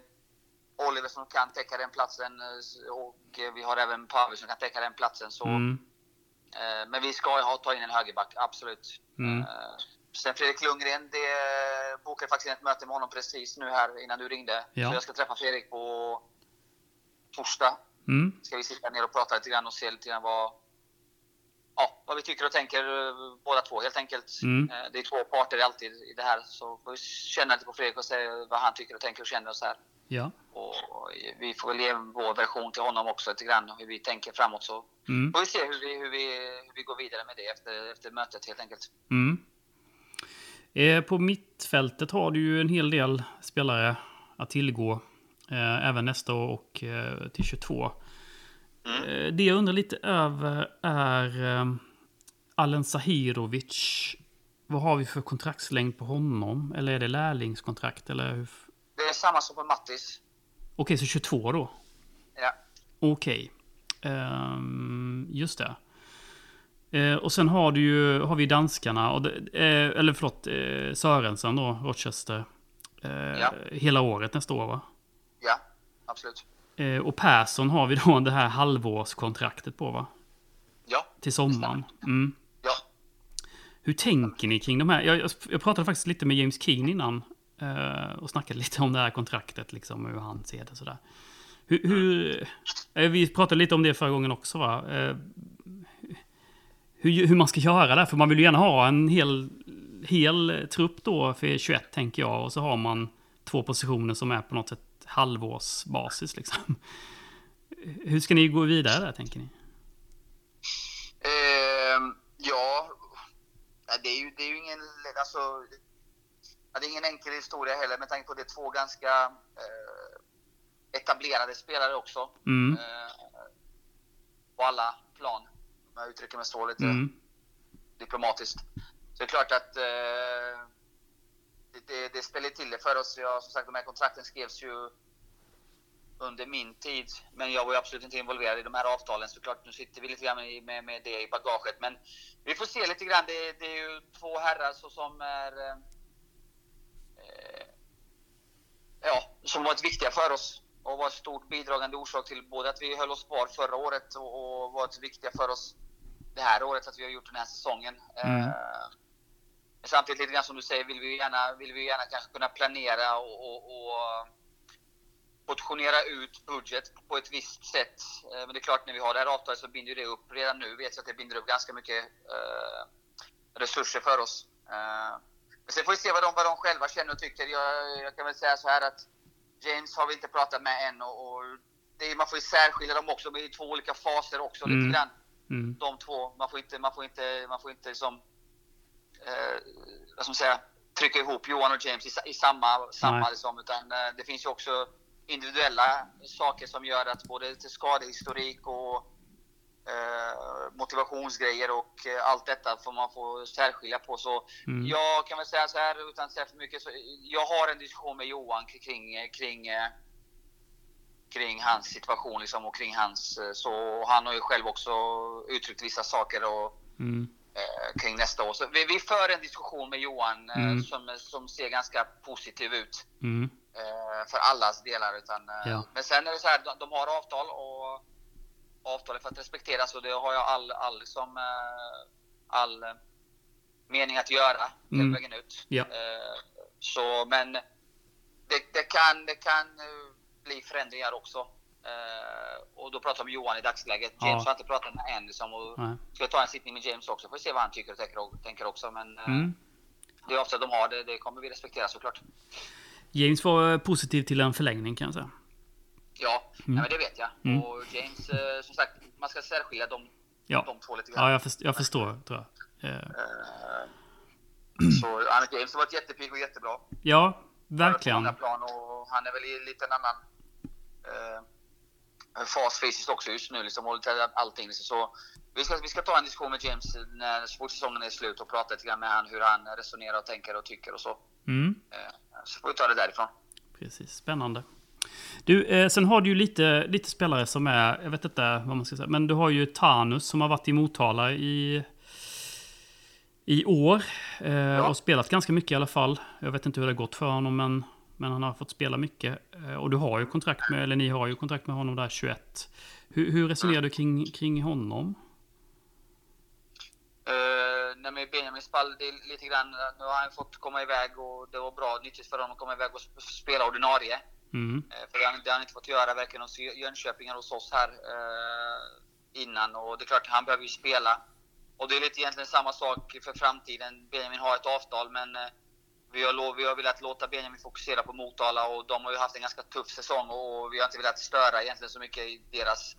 Oliver som kan täcka den platsen eh, och eh, vi har även Pavel som kan täcka den platsen. Så Mm. Eh, Men vi ska ha, ta in en högerback, absolut. Mm. Eh, Sen Fredrik Lundgren, det bokade faktiskt ett möte med honom precis nu här innan du ringde. Ja. Så jag ska träffa Fredrik på torsdag. Mm. Ska vi sitta ner och prata lite grann och se lite grann vad, ja, vad vi tycker och tänker eh, båda två helt enkelt. Mm. Eh, Det är två parter alltid i det här. Så får vi känna lite på Fredrik och se vad han tycker och tänker och känner och så här. Ja. Och vi får väl ge vår version till honom också lite grann, hur vi tänker framåt. Så Mm. får vi se hur vi, hur vi, hur vi går vidare med det efter, efter mötet helt enkelt. Mm. Eh, på mittfältet har du ju en hel del spelare att tillgå. Eh, även nästa år och eh, till 22. Mm. Eh, det jag undrar lite över är eh, Alen Sahirovic. Vad har vi för kontraktslängd på honom? Eller är det lärlingskontrakt? Eller hur? Det är samma som på Mattis. Okej, så 22 då? Ja. Okej. Ehm, just det. Eh, och sen har du ju, har vi danskarna, och det, eh, eller förlåt, eh, Sörensen då, Rochester. Eh, Ja. Hela året nästa år va? Ja, absolut. Eh, och Persson har vi då det här halvårskontraktet på va? Ja, Till sommaren. Mm. ja. Hur tänker ni kring de här? Jag, jag, pratade faktiskt lite med James Keen innan. eh, och snackade lite om det här kontraktet, liksom, hur han ser det sådär. Hur, hur, eh, vi pratade lite om det förra gången också va? Hur, hur man ska göra där, för man vill ju gärna ha en hel, hel trupp då för 21 tänker jag. Och så har man två positioner som är på något sätt halvårsbasis liksom. Hur ska ni gå vidare där tänker ni? Eh, ja, det är ju, det är ju ingen, alltså, det är ingen enkel historia heller med tanke på att det är två ganska eh, etablerade spelare också. Mm. Eh, på alla plan, om jag uttrycker mig så lite Mm. diplomatiskt. Så det är klart att eh, det, det, spelar till det för oss. Jag, som sagt, de här kontrakten skrevs ju under min tid, men jag var absolut inte involverad i de här avtalen. Så klart, nu sitter vi lite grann med, med, med det i bagaget. Men vi får se lite grann. Det, det är ju två herrar så som är... Eh, ja, som varit viktiga för oss och var en stort bidragande orsak till både att vi höll oss kvar förra året och, och varit viktiga för oss det här året, att vi har gjort den här säsongen. Mm. Eh, samtidigt, lite grann som du säger, vill vi gärna, vill vi gärna kanske kunna planera och, och, och portionera ut budget på ett visst sätt. Eh, Men det är klart, när vi har det här avtalet så binder det upp. Redan nu vet jag att det binder upp ganska mycket eh, resurser för oss. Eh, men sen får vi se vad de, vad de själva känner och tycker. Jag, jag kan väl säga så här att James har vi inte pratat med än och, och det man får ju särskilja dem också. Är två olika faser också Mm. lite grann. Mm. De två. Man får inte, man får inte, man får inte eh, vad ska man säga, trycka ihop Johan och James i, i samma, samma Nej. liksom, utan eh, det finns ju också individuella saker som gör att både till skadehistorik och eh, motivationsgrejer och eh, allt detta får man få särskilja på. Så Mm. jag kan väl säga så här utan att säga för mycket. Så jag har en diskussion med Johan kring, kring, eh, kring hans situation liksom, och kring hans... eh, Så och han har ju själv också uttryckt vissa saker och, Mm. Eh, kring nästa år. Så vi, vi för en diskussion med Johan eh, Mm. som, som ser ganska positiv ut Mm. eh, för allas delar. Utan, Ja. Men sen är det så här, de, de har avtal och avtal är för att respekteras och det har jag all, all, liksom, eh, all mening att göra hela Mm. vägen ut. Ja. Så, men det, det kan, det kan bli förändringar också. Eh, och då pratar vi om Johan i dagsläget. Ja. James har inte pratat med än. Liksom, och Nej. ska ta en sittning med James också. Får se vad han tycker och tänker, också. Men eh, Mm. det avtal de har, det, det kommer vi respektera såklart. James var eh, positiv till en förlängning kan jag säga. Ja, nej, men det vet jag. Mm. Och James, som sagt, man ska särskilja de, Ja, de två lite grann. ja jag, först, jag förstår tror jag. Eh, så ja, men James har varit jättepigg och jättebra. Ja, verkligen. många plan och han är väl i lite en annan eh, fas fysiskt också just nu. Liksom, och allting. Liksom. Så vi ska, vi ska ta en diskussion med James när så fort säsongen är slut och prata lite grann med han hur han resonerar och tänker och tycker och så. Mm. Eh, så får vi ta det därifrån. Precis, spännande. Du, eh, sen har du ju lite, lite spelare som är, jag vet inte vad man ska säga, men du har ju Tanus som har varit i Motala i, i år. Eh, Och spelat ganska mycket i alla fall. Jag vet inte hur det har gått för honom, men, men han har fått spela mycket. Eh, och du har ju kontrakt med, eller ni har ju kontrakt med honom där 21. Hur, hur resonerar du kring, kring honom? Uh, nej, men det är lite grann, nu har han fått komma iväg och det var bra, nyttigt för honom att komma iväg och sp- spela ordinarie. Mm. Eh, För det har han- det har han inte fått göra varken hos Jö- Jönköping eller hos oss här eh, innan. Och det är klart, han behöver ju spela. Och det är lite egentligen samma sak för framtiden. Benjamin har ett avtal, men vi har, vi har velat låta Benjamin fokusera på Motala och de har ju haft en ganska tuff säsong och vi har inte velat störa egentligen så mycket i deras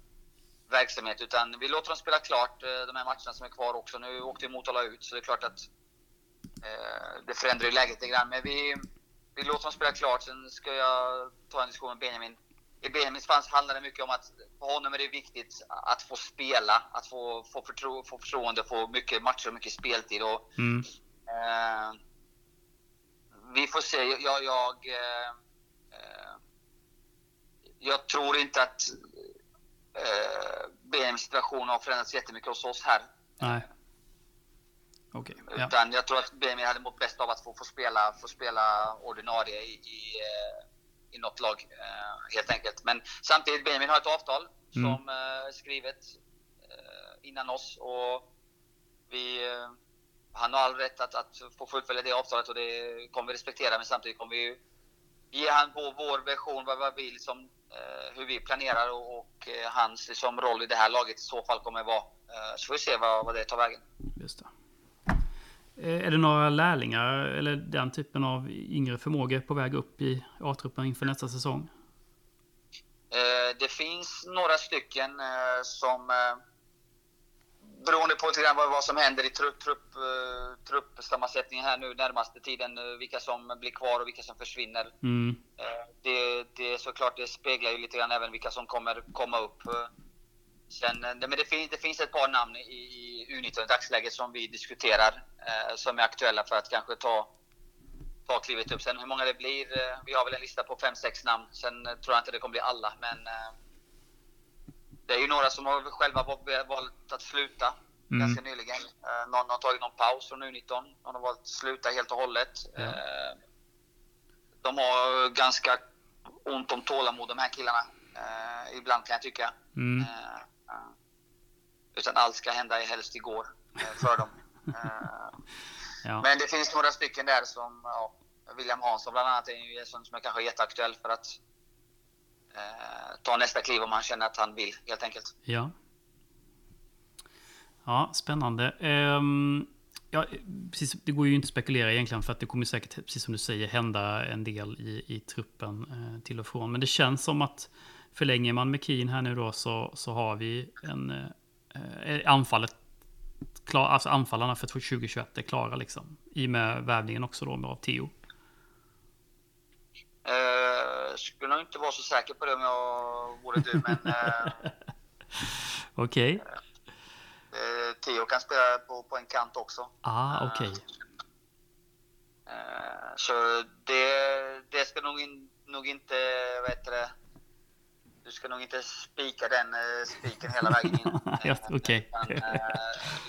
verksamhet. Utan vi låter dem spela klart eh, de här matcherna som är kvar också. Nu åkte ju Motala ut, så det är klart att eh, det förändrar ju läget lite grann. Men vi, vi låter dem spela klart, sen ska jag ta en diskussion med Benjamin. I Benjamins fall handlar det mycket om att för honom är det viktigt att få spela, att få, få, förtro, få förtroende, få mycket matcher och mycket speltid. Och, Mm. eh, vi får se. Jag, jag, jag, eh, eh, tror inte att eh, situation har förändrats jättemycket hos oss här. Nej. Okej. Ja. Utan jag tror att Benjamin hade mått bäst av att få, få, spela, få spela ordinarie i, i, eh, i något lag, helt enkelt. Men samtidigt, Benjamin har ett avtal Mm. som är skrivet innan oss. Och vi, han har all rätt att, att få fullfölja det avtalet och det kommer vi respektera. Men samtidigt kommer vi ge han vår, vår version, vad, vi liksom, eh, hur vi planerar och, och eh, hans liksom, roll i det här laget i så fall kommer vara. Eh, så får vi se vad, vad det tar vägen. Just det. Eh, Är det några lärlingar eller den typen av yngre förmågor på väg upp i A-truppen inför nästa säsong? Eh, det finns några stycken eh, som beroende på lite grann vad, vad som händer i trupp, trupp, eh, truppsammansättningen här nu närmaste tiden, eh, vilka som blir kvar och vilka som försvinner. Mm. Eh, det, det är såklart, det speglar ju lite grann även vilka som kommer komma upp. Sen, eh, men det finns, det finns ett par namn i, i U19 i dagsläget som vi diskuterar, som är aktuella för att kanske ta, ta klivet upp. Sen hur många det blir, vi har väl en lista på fem sex namn. Sen tror jag inte det kommer bli alla, men det är ju några som har själva va- valt att sluta Mm. ganska nyligen. Eh, någon har tagit någon paus från U19, någon har valt att sluta helt och hållet. Ja. Eh, de har ganska ont om tålamod de här killarna. Eh, ibland kan jag tycka. Mm. Utan allt ska hända helst igår för dem. Ja. men det finns några stycken där som, ja, William Hansson bland annat är ju en som är kanske jätteaktuell för att Eh, ta nästa kliv om han känner att han vill helt enkelt. Ja. Ja, spännande. Um, ja, precis, det går ju inte att spekulera egentligen för att det kommer säkert, precis som du säger, hända en del i, i truppen uh, till och från. Men det känns som att förlänger man med Keen här nu då så, så har vi en Uh, anfallet klar, alltså anfallarna för 2021 är klara liksom. I och med värvningen också då av Theo. Eh, skulle nog inte vara så säker på det om jag vore du, men eh, Okej. eh, Theo kan spela på, på en kant också. Ah, okej. Eh, så det, det ska nog, in, nog inte, vad heter det, du ska nog inte spika den eh, spiken hela vägen in. Ja, okej. Eh,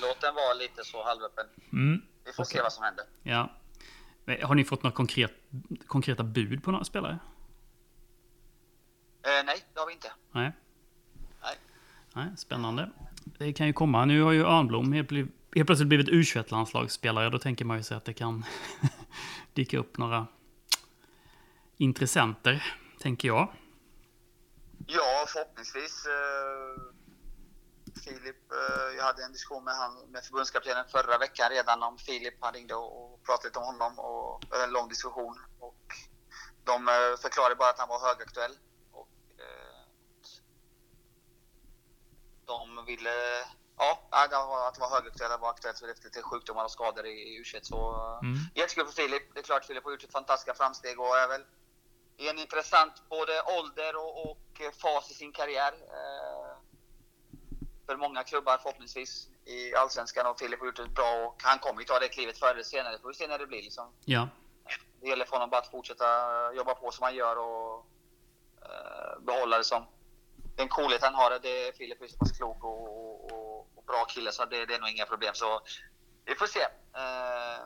låt den vara lite så halvöppen. Mm. Vi får Okej. se vad som händer. Ja. Har ni fått några konkret, konkreta bud på några spelare? Eh, nej, det har vi inte. Nej. Nej. Nej, spännande. Det kan ju komma. Nu har ju Örnblom helt, helt plötsligt blivit U21-landslagsspelare. Då tänker man ju sig att det kan dyka upp några intressenter, tänker jag. Ja, förhoppningsvis. Eh, Filip, eh, jag hade en diskussion med, han, med förbundskaptenen förra veckan redan om Filip. Han ringde och, pratade lite om honom och en lång diskussion. Och de eh, förklarade bara att han var högaktuell. Och, eh, de ville... Ja, att det var, att det var högaktuell, var aktuellt efter till sjukdomar och skador i U21. Så Mm. jättekul för Filip. Det är klart Filip har gjort ett fantastiska framsteg och är väl i en intressant både ålder och, och fas i sin karriär. Eh, för många klubbar förhoppningsvis i Allsvenskan och Filip har gjort det bra och han kommer ju ta det klivet förr eller senare. Får vi se när det blir liksom. Ja. Det gäller för honom bara att fortsätta jobba på som han gör och eh, behålla det som den coolhet han har. Det är Filip är så pass klok och, och, och, bra kille så det, det är nog inga problem. Så vi får se. Eh,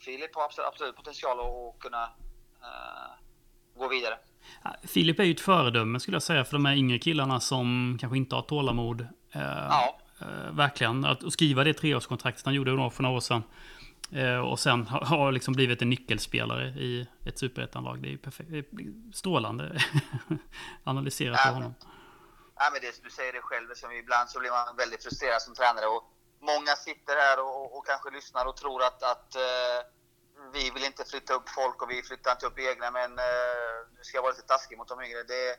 Filip har absolut, absolut potential att, kunna eh, gå vidare. Filip är ju ett föredöme skulle jag säga för de här yngre killarna som kanske inte har tålamod. Eh, Ja. eh, verkligen. Att, skriva det treårskontraktet han gjorde för några år sedan. Eh, och sen har, liksom blivit en nyckelspelare i ett superettanlag. Det är ju perfekt. Strålande analyserat av Ja, honom. Ja, men det, du säger det själv, liksom, ibland så blir man väldigt frustrerad som tränare. Och många sitter här och, och, kanske lyssnar och tror att, att eh, vi vill inte flytta upp folk och vi flyttar inte upp egna. Men eh, nu ska jag vara lite taskig mot de yngre. Det,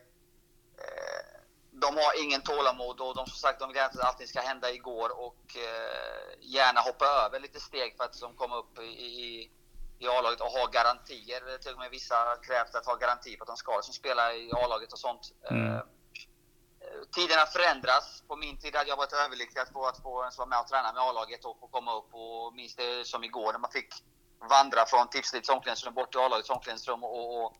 eh, de har ingen tålamod och de som sagt de vill att allting ska hända igår och eh, gärna hoppa över lite steg för att de kommer upp i, i, i A-laget och ha garantier. Till och med vissa krävt att ha garanti på att de ska som spelar i A-laget och sånt. Mm. Eh, tiderna förändras. På min tid hade jag varit överlycklig att få, att få ens vara med och träna med A-laget och få komma upp. Och minns det som igår när man fick vandra från Tipslits omklädningsrum bort till A-lagets omklädningsrum. Och, och,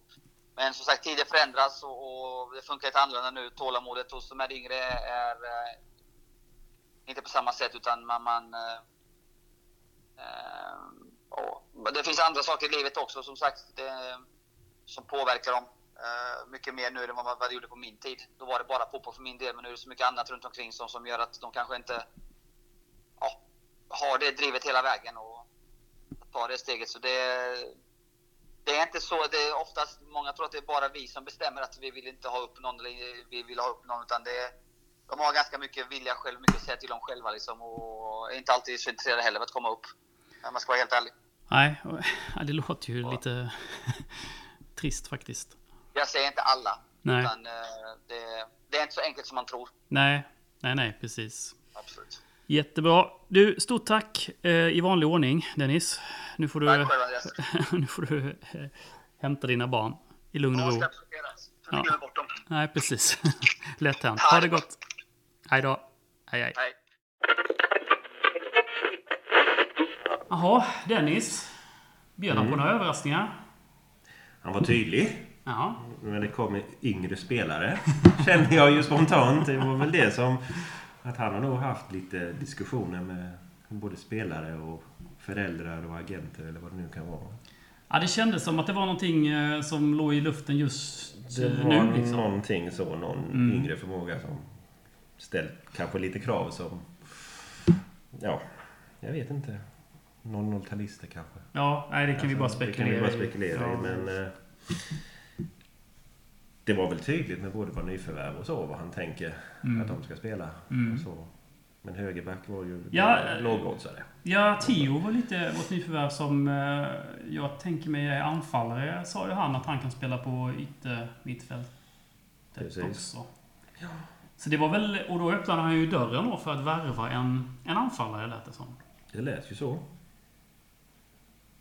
men som sagt, tider förändras och, och det funkar lite annorlunda nu. Tålamodet hos de här yngre är eh, inte på samma sätt utan man... man eh, eh och det finns andra saker i livet också som sagt det, som påverkar dem eh, mycket mer nu än vad vad det gjorde på min tid. Då var det bara fotboll för min del men nu är det så mycket annat runt omkring som, som gör att de kanske inte ja, har det drivet hela vägen och tar det steget. Så det, det är inte så. Det är oftast, många tror att det är bara vi som bestämmer att vi vill inte ha upp någon, eller vi vill ha upp någon, utan det är, de har ganska mycket vilja själv, mycket att säga till om själva liksom, och är inte alltid så intresserade heller av att komma upp. Om man ska vara helt ärlig. Nej, ja, det låter ju lite trist faktiskt. Jag säger inte alla, Nej. utan eh, det, det är inte så enkelt som man tror. Nej, nej, nej, precis. Absolut. Jättebra. Du, stort tack eh, i vanlig ordning, Dennis. Nu får du, Tack själv nu får du eh, hämta dina barn i lugn och Ja, ro. ska absorberas. Så Ja. vi glömmer bort dem. Nej, precis. Lätt hänt. Ha det gott. Hej då. Hej, hej. Hej. Jaha, Dennis. Bjöd han på några överraskningar? Han var tydlig. Ja. Men det kom yngre spelare. Kände jag ju spontant. Det var väl det som... Att han har nog haft lite diskussioner med både spelare och föräldrar och agenter eller vad det nu kan vara. ja, det kändes som att det var någonting eh, som låg i luften just Det eh, var nu. Liksom. någonting så, någon Mm. yngre förmåga som ställt kanske lite krav som... Ja, jag vet inte. 00-talister kanske. Ja, nej, det kan vi bara Alltså, spekulera Det kan vi bara i. spekulera i, men... eh, Det var väl tydligt med både vad nyförvärv och så, vad han tänker Mm. att de ska spela. Mm. Så. Men högerback var ju Ja, ja, eh, lågoddsare. Ja, Theo var lite vårt nyförvärv som eh, jag tänker mig är anfallare. Sa ju han att han kan spela på ytter mittfältet Precis. också. Så det var väl, och då öppnade han ju dörren då för att värva en, en anfallare lät det som. Det lät ju så.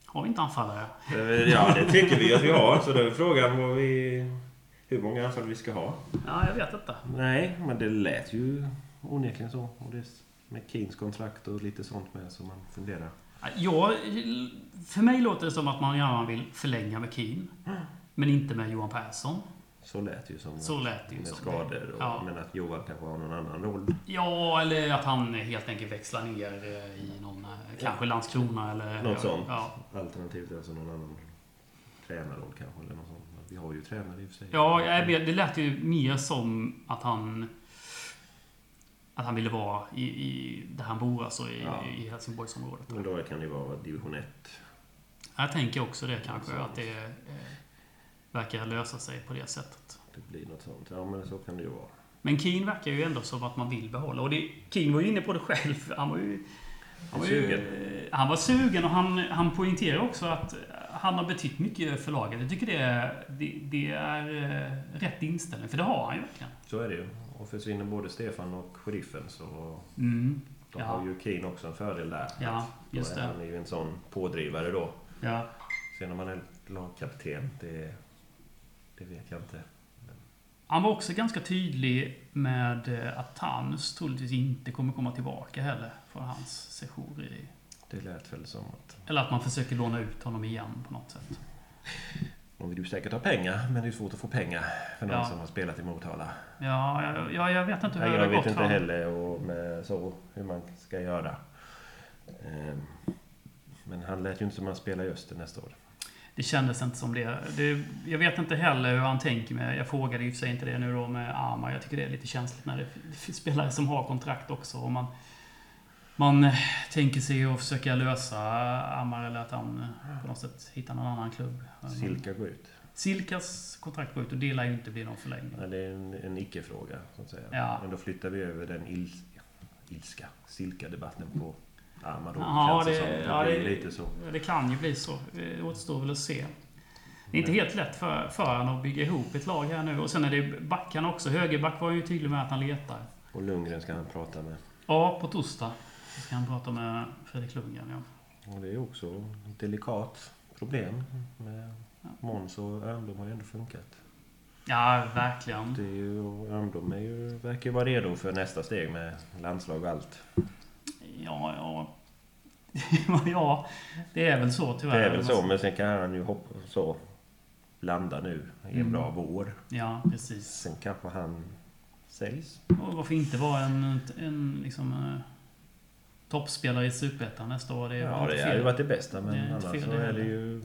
Har vi inte anfallare? Eh, Ja, det tycker vi att vi har. Så då är frågan vad vi, hur många anfall vi ska ha. Ja, jag vet inte. Nej, men det lät ju onekligen så. Och det med Keens kontrakt och lite sånt med som man funderar. Jag, för mig låter det som att man gärna vill förlänga med Keen. Men inte med Johan Persson. Så lät det ju som. Så lät det ju Med som. skador och, Ja. men att Johan kanske har någon annan roll. Ja, eller att han helt enkelt växlar ner eh, i någon, eh, kanske Landskrona eller... Något sånt. Ja, Alternativt alltså någon annan tränarroll kanske. Eller något sånt. Vi har ju tränare i och för sig. ja jag vet, det lät ju mer som att han... Att han ville vara i, i där han bor, alltså i, Ja. i Helsingborgsområdet. Men då kan det ju vara division 1. Jag tänker också det kanske, att det eh, verkar lösa sig på det sättet. Det blir något sånt. Ja, men så kan det ju vara. Men Keen verkar ju ändå som att man vill behålla. Och det, Keen var ju inne på det själv. Han var ju... Han var, ju, eh, han var sugen och han, han poängterar också att han har betytt mycket för laget. Jag tycker det är, det, det är eh, rätt inställning, för det har han ju verkligen. Så är det ju. Och försvinner både Stefan och sheriffen så Mm. då Ja. har ju Keen också en fördel där. Ja, just är det. Han är ju en sån pådrivare då. Ja. Sen om man är lagkapten, det, det vet jag inte. Han var också ganska tydlig med eh, att Tanus troligtvis inte kommer komma tillbaka heller från hans sejour i... Det lät väl som att Eller att man försöker låna ut honom igen på något sätt. de vill ju säkert ha pengar, men det är svårt att få pengar för någon Ja. som har spelat i Motala. Ja, ja, ja, jag vet inte hur Nej, det jag har vet gått inte fram. heller och med så, hur man ska göra. Ehm, Men han lät ju inte som att han spelar i Öster nästa år. Det kändes inte som det. det. Jag vet inte heller hur han tänker med... Jag frågade ju för sig inte det nu då med Armar. Jag tycker det är lite känsligt när det finns spelare som har kontrakt också. Och man, man tänker sig att försöka lösa Armar eller att han på något sätt hittar någon annan klubb. Silka går ut. Silkas kontrakt går ut och det lär ju inte bli någon förlängning. Ja, det är en, en icke-fråga, så att säga. Ja. Men då flyttar vi över den il, ilska, Silka-debatten på Armar då. Ja, det, ja, blir det, lite så. det kan ju bli så. Det återstår väl att se. Det är inte helt lätt för, för honom att bygga ihop ett lag här nu. Och sen är det backarna också. Högerback var ju tydlig med att han letar. Och Lundgren ska han prata med. Ja, på torsdag ska han prata med Fredrik Lundgren. Ja. Och det är också ett delikat problem. Med Måns och Örnblom har ju ändå funkat. ja, verkligen. Det är ju, Örnblom är ju, verkar ju vara redo för nästa steg med landslag och allt. Ja, ja. ja, det är väl så tyvärr. Det är väl så, men sen kan han ju hoppa så landa nu i en Mm. bra vår. Ja, precis. Sen kanske han säljs. Och varför inte vara en, en liksom, eh, toppspelare i Superettan nästa år? Det är Ja, det hade ju varit det bästa. Men Det annars så är det ju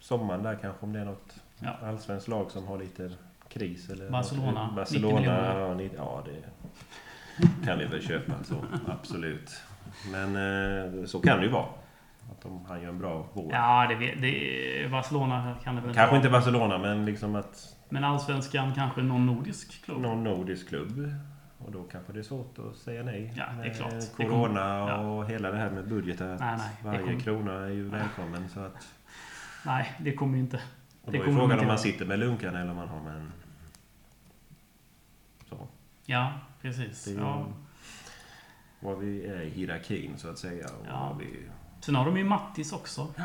sommaren där kanske om det är något Ja. allsvenskt lag som har lite kris. Eller Barcelona, något. 90 Barcelona, miljoner. ja, det kan vi väl köpa så. Absolut. Men eh, så kan det ju vara. Att de, han gör en bra vår. Ja, det, det, Barcelona kan det väl Kanske inte Barcelona, men liksom att Men allsvenskan kanske någon nordisk klubb. någon nordisk klubb. Och då kanske det är svårt att säga nej. Ja, det är klart. Det Corona kommer- och hela det här med budgeten. Nej, nej, det varje kommer- krona är ju välkommen. Så att, Nej, det kommer ju inte. och Det då är frågan om man sitter med lunkan eller om man har med en... Så. Ja, precis. Det är Ja. var vi är i hierarkin så att säga. Och Ja. vi, Sen har de ju Mattis också. det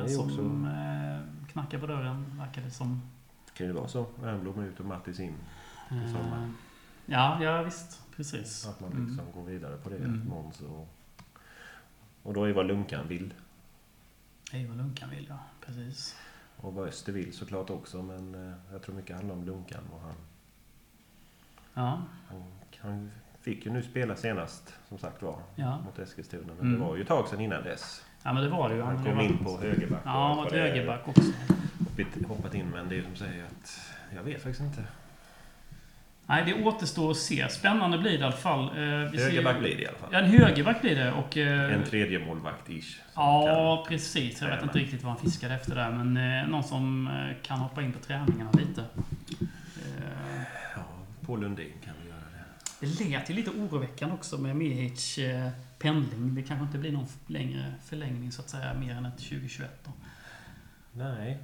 Eh, som också- eh, knackar på dörren, verkar det som. kan ju vara så. Wernbloom ut och Mattis in. Eh, sommar. Ja, ja, visst. Precis. Att man Mm. liksom går vidare på det. Mm. Och, och då är vad Lunkan vill. Det är vad Lunkan vill, ja. Precis. Och vad Öster vill såklart också. Men eh, jag tror mycket handlar om Lunkan. Och han, Ja, han, han fick ju nu spela senast, som sagt var, ja. mot Eskilstuna. Men Mm. det var ju ett tag sedan innan dess. ja men det var det ju. Han hade kom in på högerback. Ja, han var högerback också. hoppat- Hoppat in, men det är som säger att... Jag vet faktiskt inte. Nej, det återstår att se. Spännande blir det i alla fall. Eh, ser Högerback blir det i alla fall. Ja, en högerback blir det. Och, eh, En tredje målvakt-ish. Ja, precis. Jag vet inte riktigt vad han fiskade efter där. Men eh, någon som kan hoppa in på träningarna lite. Ja, Paul Lundin kan vi göra det. det lät ju lite oroväckande också med Mehic eh, pendling. Det kanske inte blir någon längre förlängning så att säga, mer än ett 2021 då. Nej,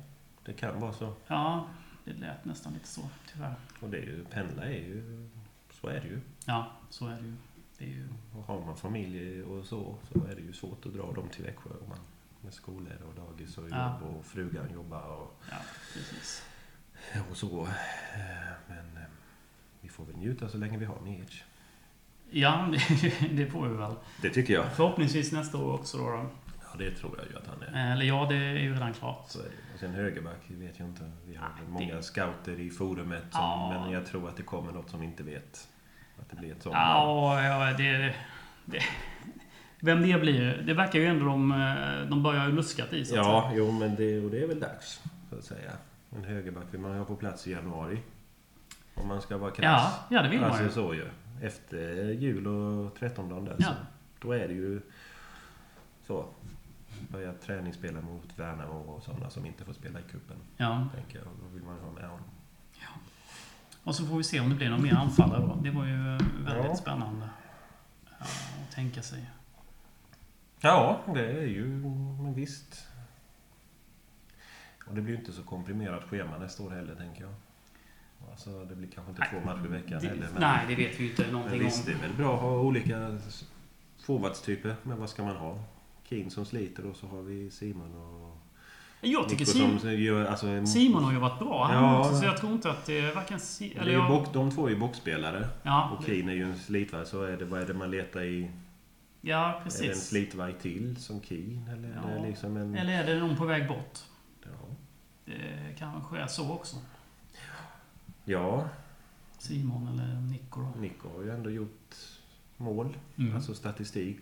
det kan vara så. Ja, det lät nästan lite så, tyvärr. Och det är ju, pendla är ju... Så är det ju. Ja, så är det ju. Det är ju... Och har man familj och så, så är det ju svårt att dra dem till Växjö. Om man, med skolor och dagis och jobb Ja. och frugan jobbar och, Ja, precis. och så. Men eh, vi får väl njuta så länge vi har Mihic. Ja, det, det får vi väl. Det tycker jag. Förhoppningsvis nästa år också då. då. Ja, det tror jag ju att han är. Eh, Eller ja, det är ju redan klart. Så är det. Och sen högerback, vet ju inte. Vi har Nej, många det- scouter i forumet. Som, Ja. Men jag tror att det kommer något som vi inte vet. Att det blir ett sånt. Ja, ja det, det... Vem det blir, det verkar ju ändå de, de börjar ju luskat i så Ja, jo, men det, och det är väl dags. Så att säga. En högerback vill man ha på plats i januari. Om man ska vara krass. Ja, ja, det vill man alltså ju. så ju. Efter jul och trettondagen där. Ja. Så, då är det ju så. Börja träningsspela mot Värnamo och sådana som inte får spela i kuppen Ja. Tänker jag. Då vill man ha med honom. Och så får vi se om det blir någon mer anfallare då. Det var ju väldigt Ja. spännande ja, att tänka sig. Ja, det är ju... Men visst. Och det blir ju inte så komprimerat schema nästa år heller, tänker jag. Alltså, det blir kanske inte två matcher i veckan Det, heller. Men, nej, det vet vi ju inte men någonting visst, det om. är väl bra att ha olika forwardstyper. Men vad ska man ha? Keen som sliter och så har vi Simon och Jag tycker Simon, som gör... Alltså, Simon har ju varit bra. Han Ja. också, så jag tror inte att det är varken... Si, det är eller box, de två är ju boxspelare. ja, Och Keen är ju en slitvarg. Så är det, vad är det man letar i? ja, Är det en precis. slitvarg till som Keen? Eller är Ja. det liksom en... Eller är det någon på väg bort? Ja. Det kanske är så också. ja, Simon eller Nico då. Nico har ju ändå gjort mål. Mm. Alltså statistik.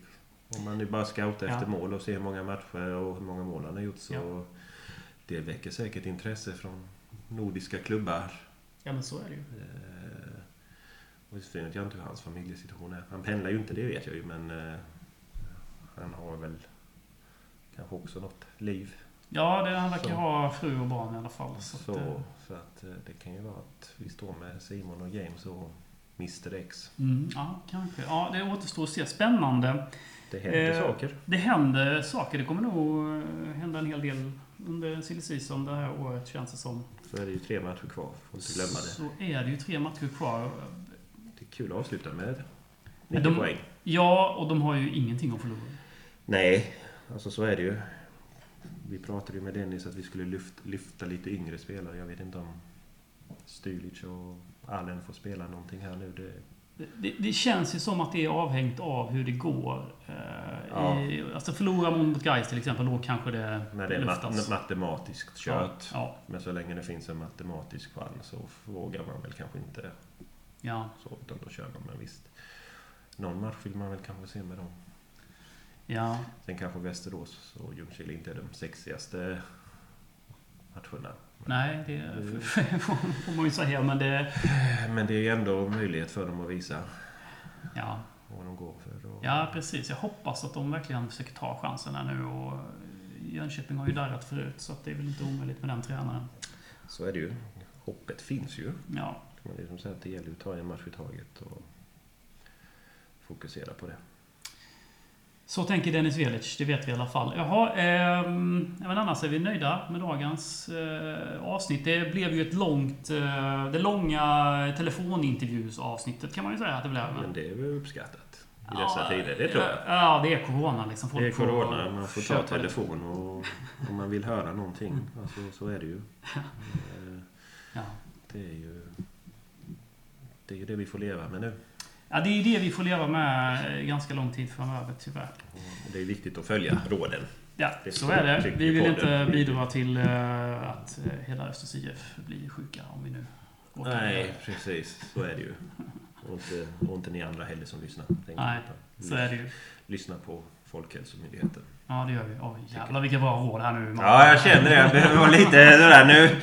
Om man nu bara scoutar Ja. efter mål och ser hur många matcher och hur många mål han har gjort så Ja. det väcker säkert intresse från nordiska klubbar. Ja, men så är det ju. Eh, och det vet jag inte hur hans familjesituation är. Han pendlar ju inte, det vet jag ju, men eh, han har väl kanske också något liv. Ja, det, han verkar Så. ha fru och barn i alla fall. Så, Så, att, eh, så att eh, det kan ju vara att vi står med Simon och James och Mr X. mm, ja, kanske. Ja, det återstår att se. Spännande. Det händer Eh, saker. Det händer saker. Det kommer nog eh, hända en hel del under silly season det här året känns det som. Så är det ju tre matcher kvar, får inte glömma det. Så är det ju tre matcher kvar. Det är kul att avsluta med Men 9 de- poäng. Ja, och de har ju ingenting att förlora. Nej, alltså så är det ju. Vi pratade ju med Dennis att vi skulle lyfta, lyfta lite yngre spelare. Jag vet inte om Stylic och Allen får spela någonting här nu. Det, Det, det känns ju som att det är avhängt av hur det går. Eh, Ja. i, alltså förlorar man mot Gais till exempel, då kanske det när det är mat, matematiskt kört. Ja, Men så länge det finns en matematisk chans så vågar man väl kanske inte ja, så. Utan då kör man. Men visst. Någon match vill man väl kanske se med dem. ja. Sen kanske Västerås och Ljungskile inte är de sexigaste matcherna. Nej, det får man ju säga. Men det... Men det är ändå möjlighet för dem att visa. Ja, vad de går för. Och, Ja, precis. Jag hoppas att de verkligen försöker ta chansen här nu. Och Jönköping har ju darrat förut, så att det är väl inte omöjligt med den tränaren. Så är det ju. Hoppet finns ju. Ja, man liksom säga att det gäller att ta en match i taget och fokusera på det. Så tänker Dennis Velic, det vet vi i alla fall. Jaha, ehm, men annars är vi nöjda med dagens eh, avsnitt. Det blev ju ett långt, eh, det långa telefonintervjusavsnittet kan man ju säga att det blev. Men det är väl uppskattat i dessa tider, det tror jag. Ja, det är corona liksom. Folk Det är corona, man får ta telefon och om man vill höra någonting. Alltså, så är det ju. Eh, Ja. Det är ju det, är ju det vi får leva med nu. Ja, det är det vi får leva med ganska lång tid framöver, tyvärr. Det är viktigt att följa råden. Ja, Det så är det. Vi vill inte bidra till eh, att eh, hela Östers IF blir sjuka om vi nu åker. Nej, precis. Så är det ju. Och inte, och inte ni andra heller som lyssnar. Nej. Så är det ju. Lyssna på Folkhälsomyndigheten. Ja, det gör vi. Oj, jävlar vilka bra råd här nu. Ja, jag känner det. Jag behöver vara lite sådär nu.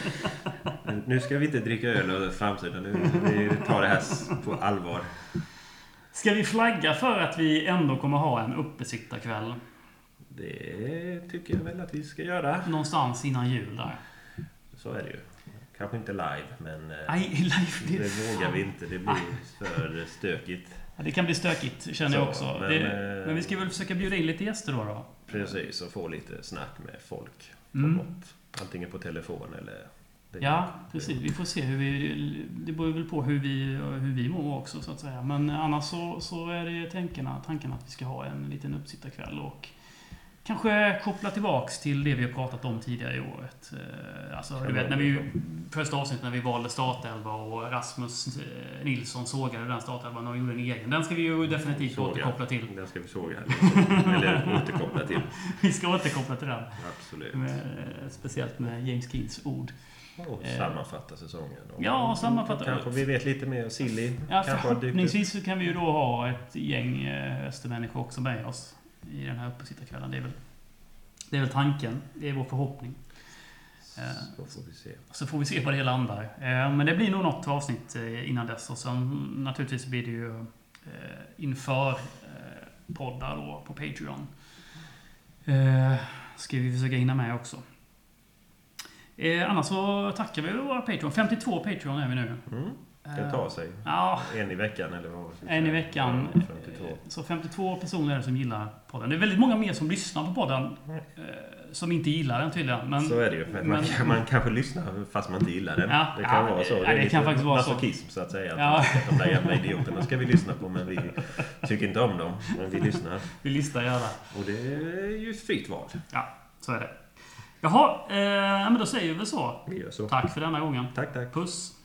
Nu ska vi inte dricka öl och framstå, utan nu vi tar det här på allvar. Ska vi flagga för att vi ändå kommer ha en uppesittarkväll Det tycker jag väl att vi ska göra. någonstans innan jul där? Så är det ju. Kanske inte live, men eh, Nej, Leif, det, det vågar vi inte. Det blir för stökigt. Ja, det kan bli stökigt, känner jag Så, också. men, det, eh, men vi ska väl försöka bjuda in lite gäster då. då. Precis, och få lite snack med folk. På Mm. något. Antingen på telefon eller... Ja, precis. Vi får se hur vi... Det beror väl på hur vi, hur vi mår också, så att säga. Men annars så, så är det tanken, tanken att vi ska ha en liten uppsittarkväll och kanske koppla tillbaks till det vi har pratat om tidigare i året. Eh, Alltså, du vet, när vi... Första avsnittet när vi valde startelva och Rasmus eh, Nilsson sågade den startelvan och gjorde en egen. Den ska vi ju definitivt Såga. återkoppla till. Den ska vi såga. Eller återkoppla till. Vi ska återkoppla till den. Absolut. Med, speciellt med James Keens ord. Och Eh. sammanfatta säsongen. Och Ja, sammanfatta. Kanske vi vet lite mer. Silly Ja, förhoppningsvis så kan vi ju då ha ett gäng eh, Östermänniskor också med oss i den här uppesittarkvällen. Det är väl, det är väl tanken. Det är vår förhoppning. Eh, Så får vi se. Så får vi se vad det landar. Men det blir nog något avsnitt innan dess. Och sen naturligtvis blir det ju inför poddar då på Patreon. Ska vi försöka hinna med också. Eh, Annars så tackar vi våra Patreon. 52 Patreon är vi nu. Mm. Det Eh, tar sig. Ja, En i veckan eller vad? vi en i veckan. Ja, 52. Så 52 personer är det som gillar podden. Det är väldigt många mer som lyssnar på podden. eh, Som inte gillar den tydligen. Men, så är det ju. Men man, men- man kanske lyssnar fast man inte gillar den. Ja, det kan ja, vara så. ja, är det kan faktiskt vara så. så att säga. Att Ja. De där jävla idioterna ska vi lyssna på men vi tycker inte om dem. Men vi lyssnar. vi listar gärna. Och det är ju ett fritt val. Ja, så är det. Jaha, eh, men då säger vi så. Vi gör så. Tack för denna gången. Tack, tack. Puss!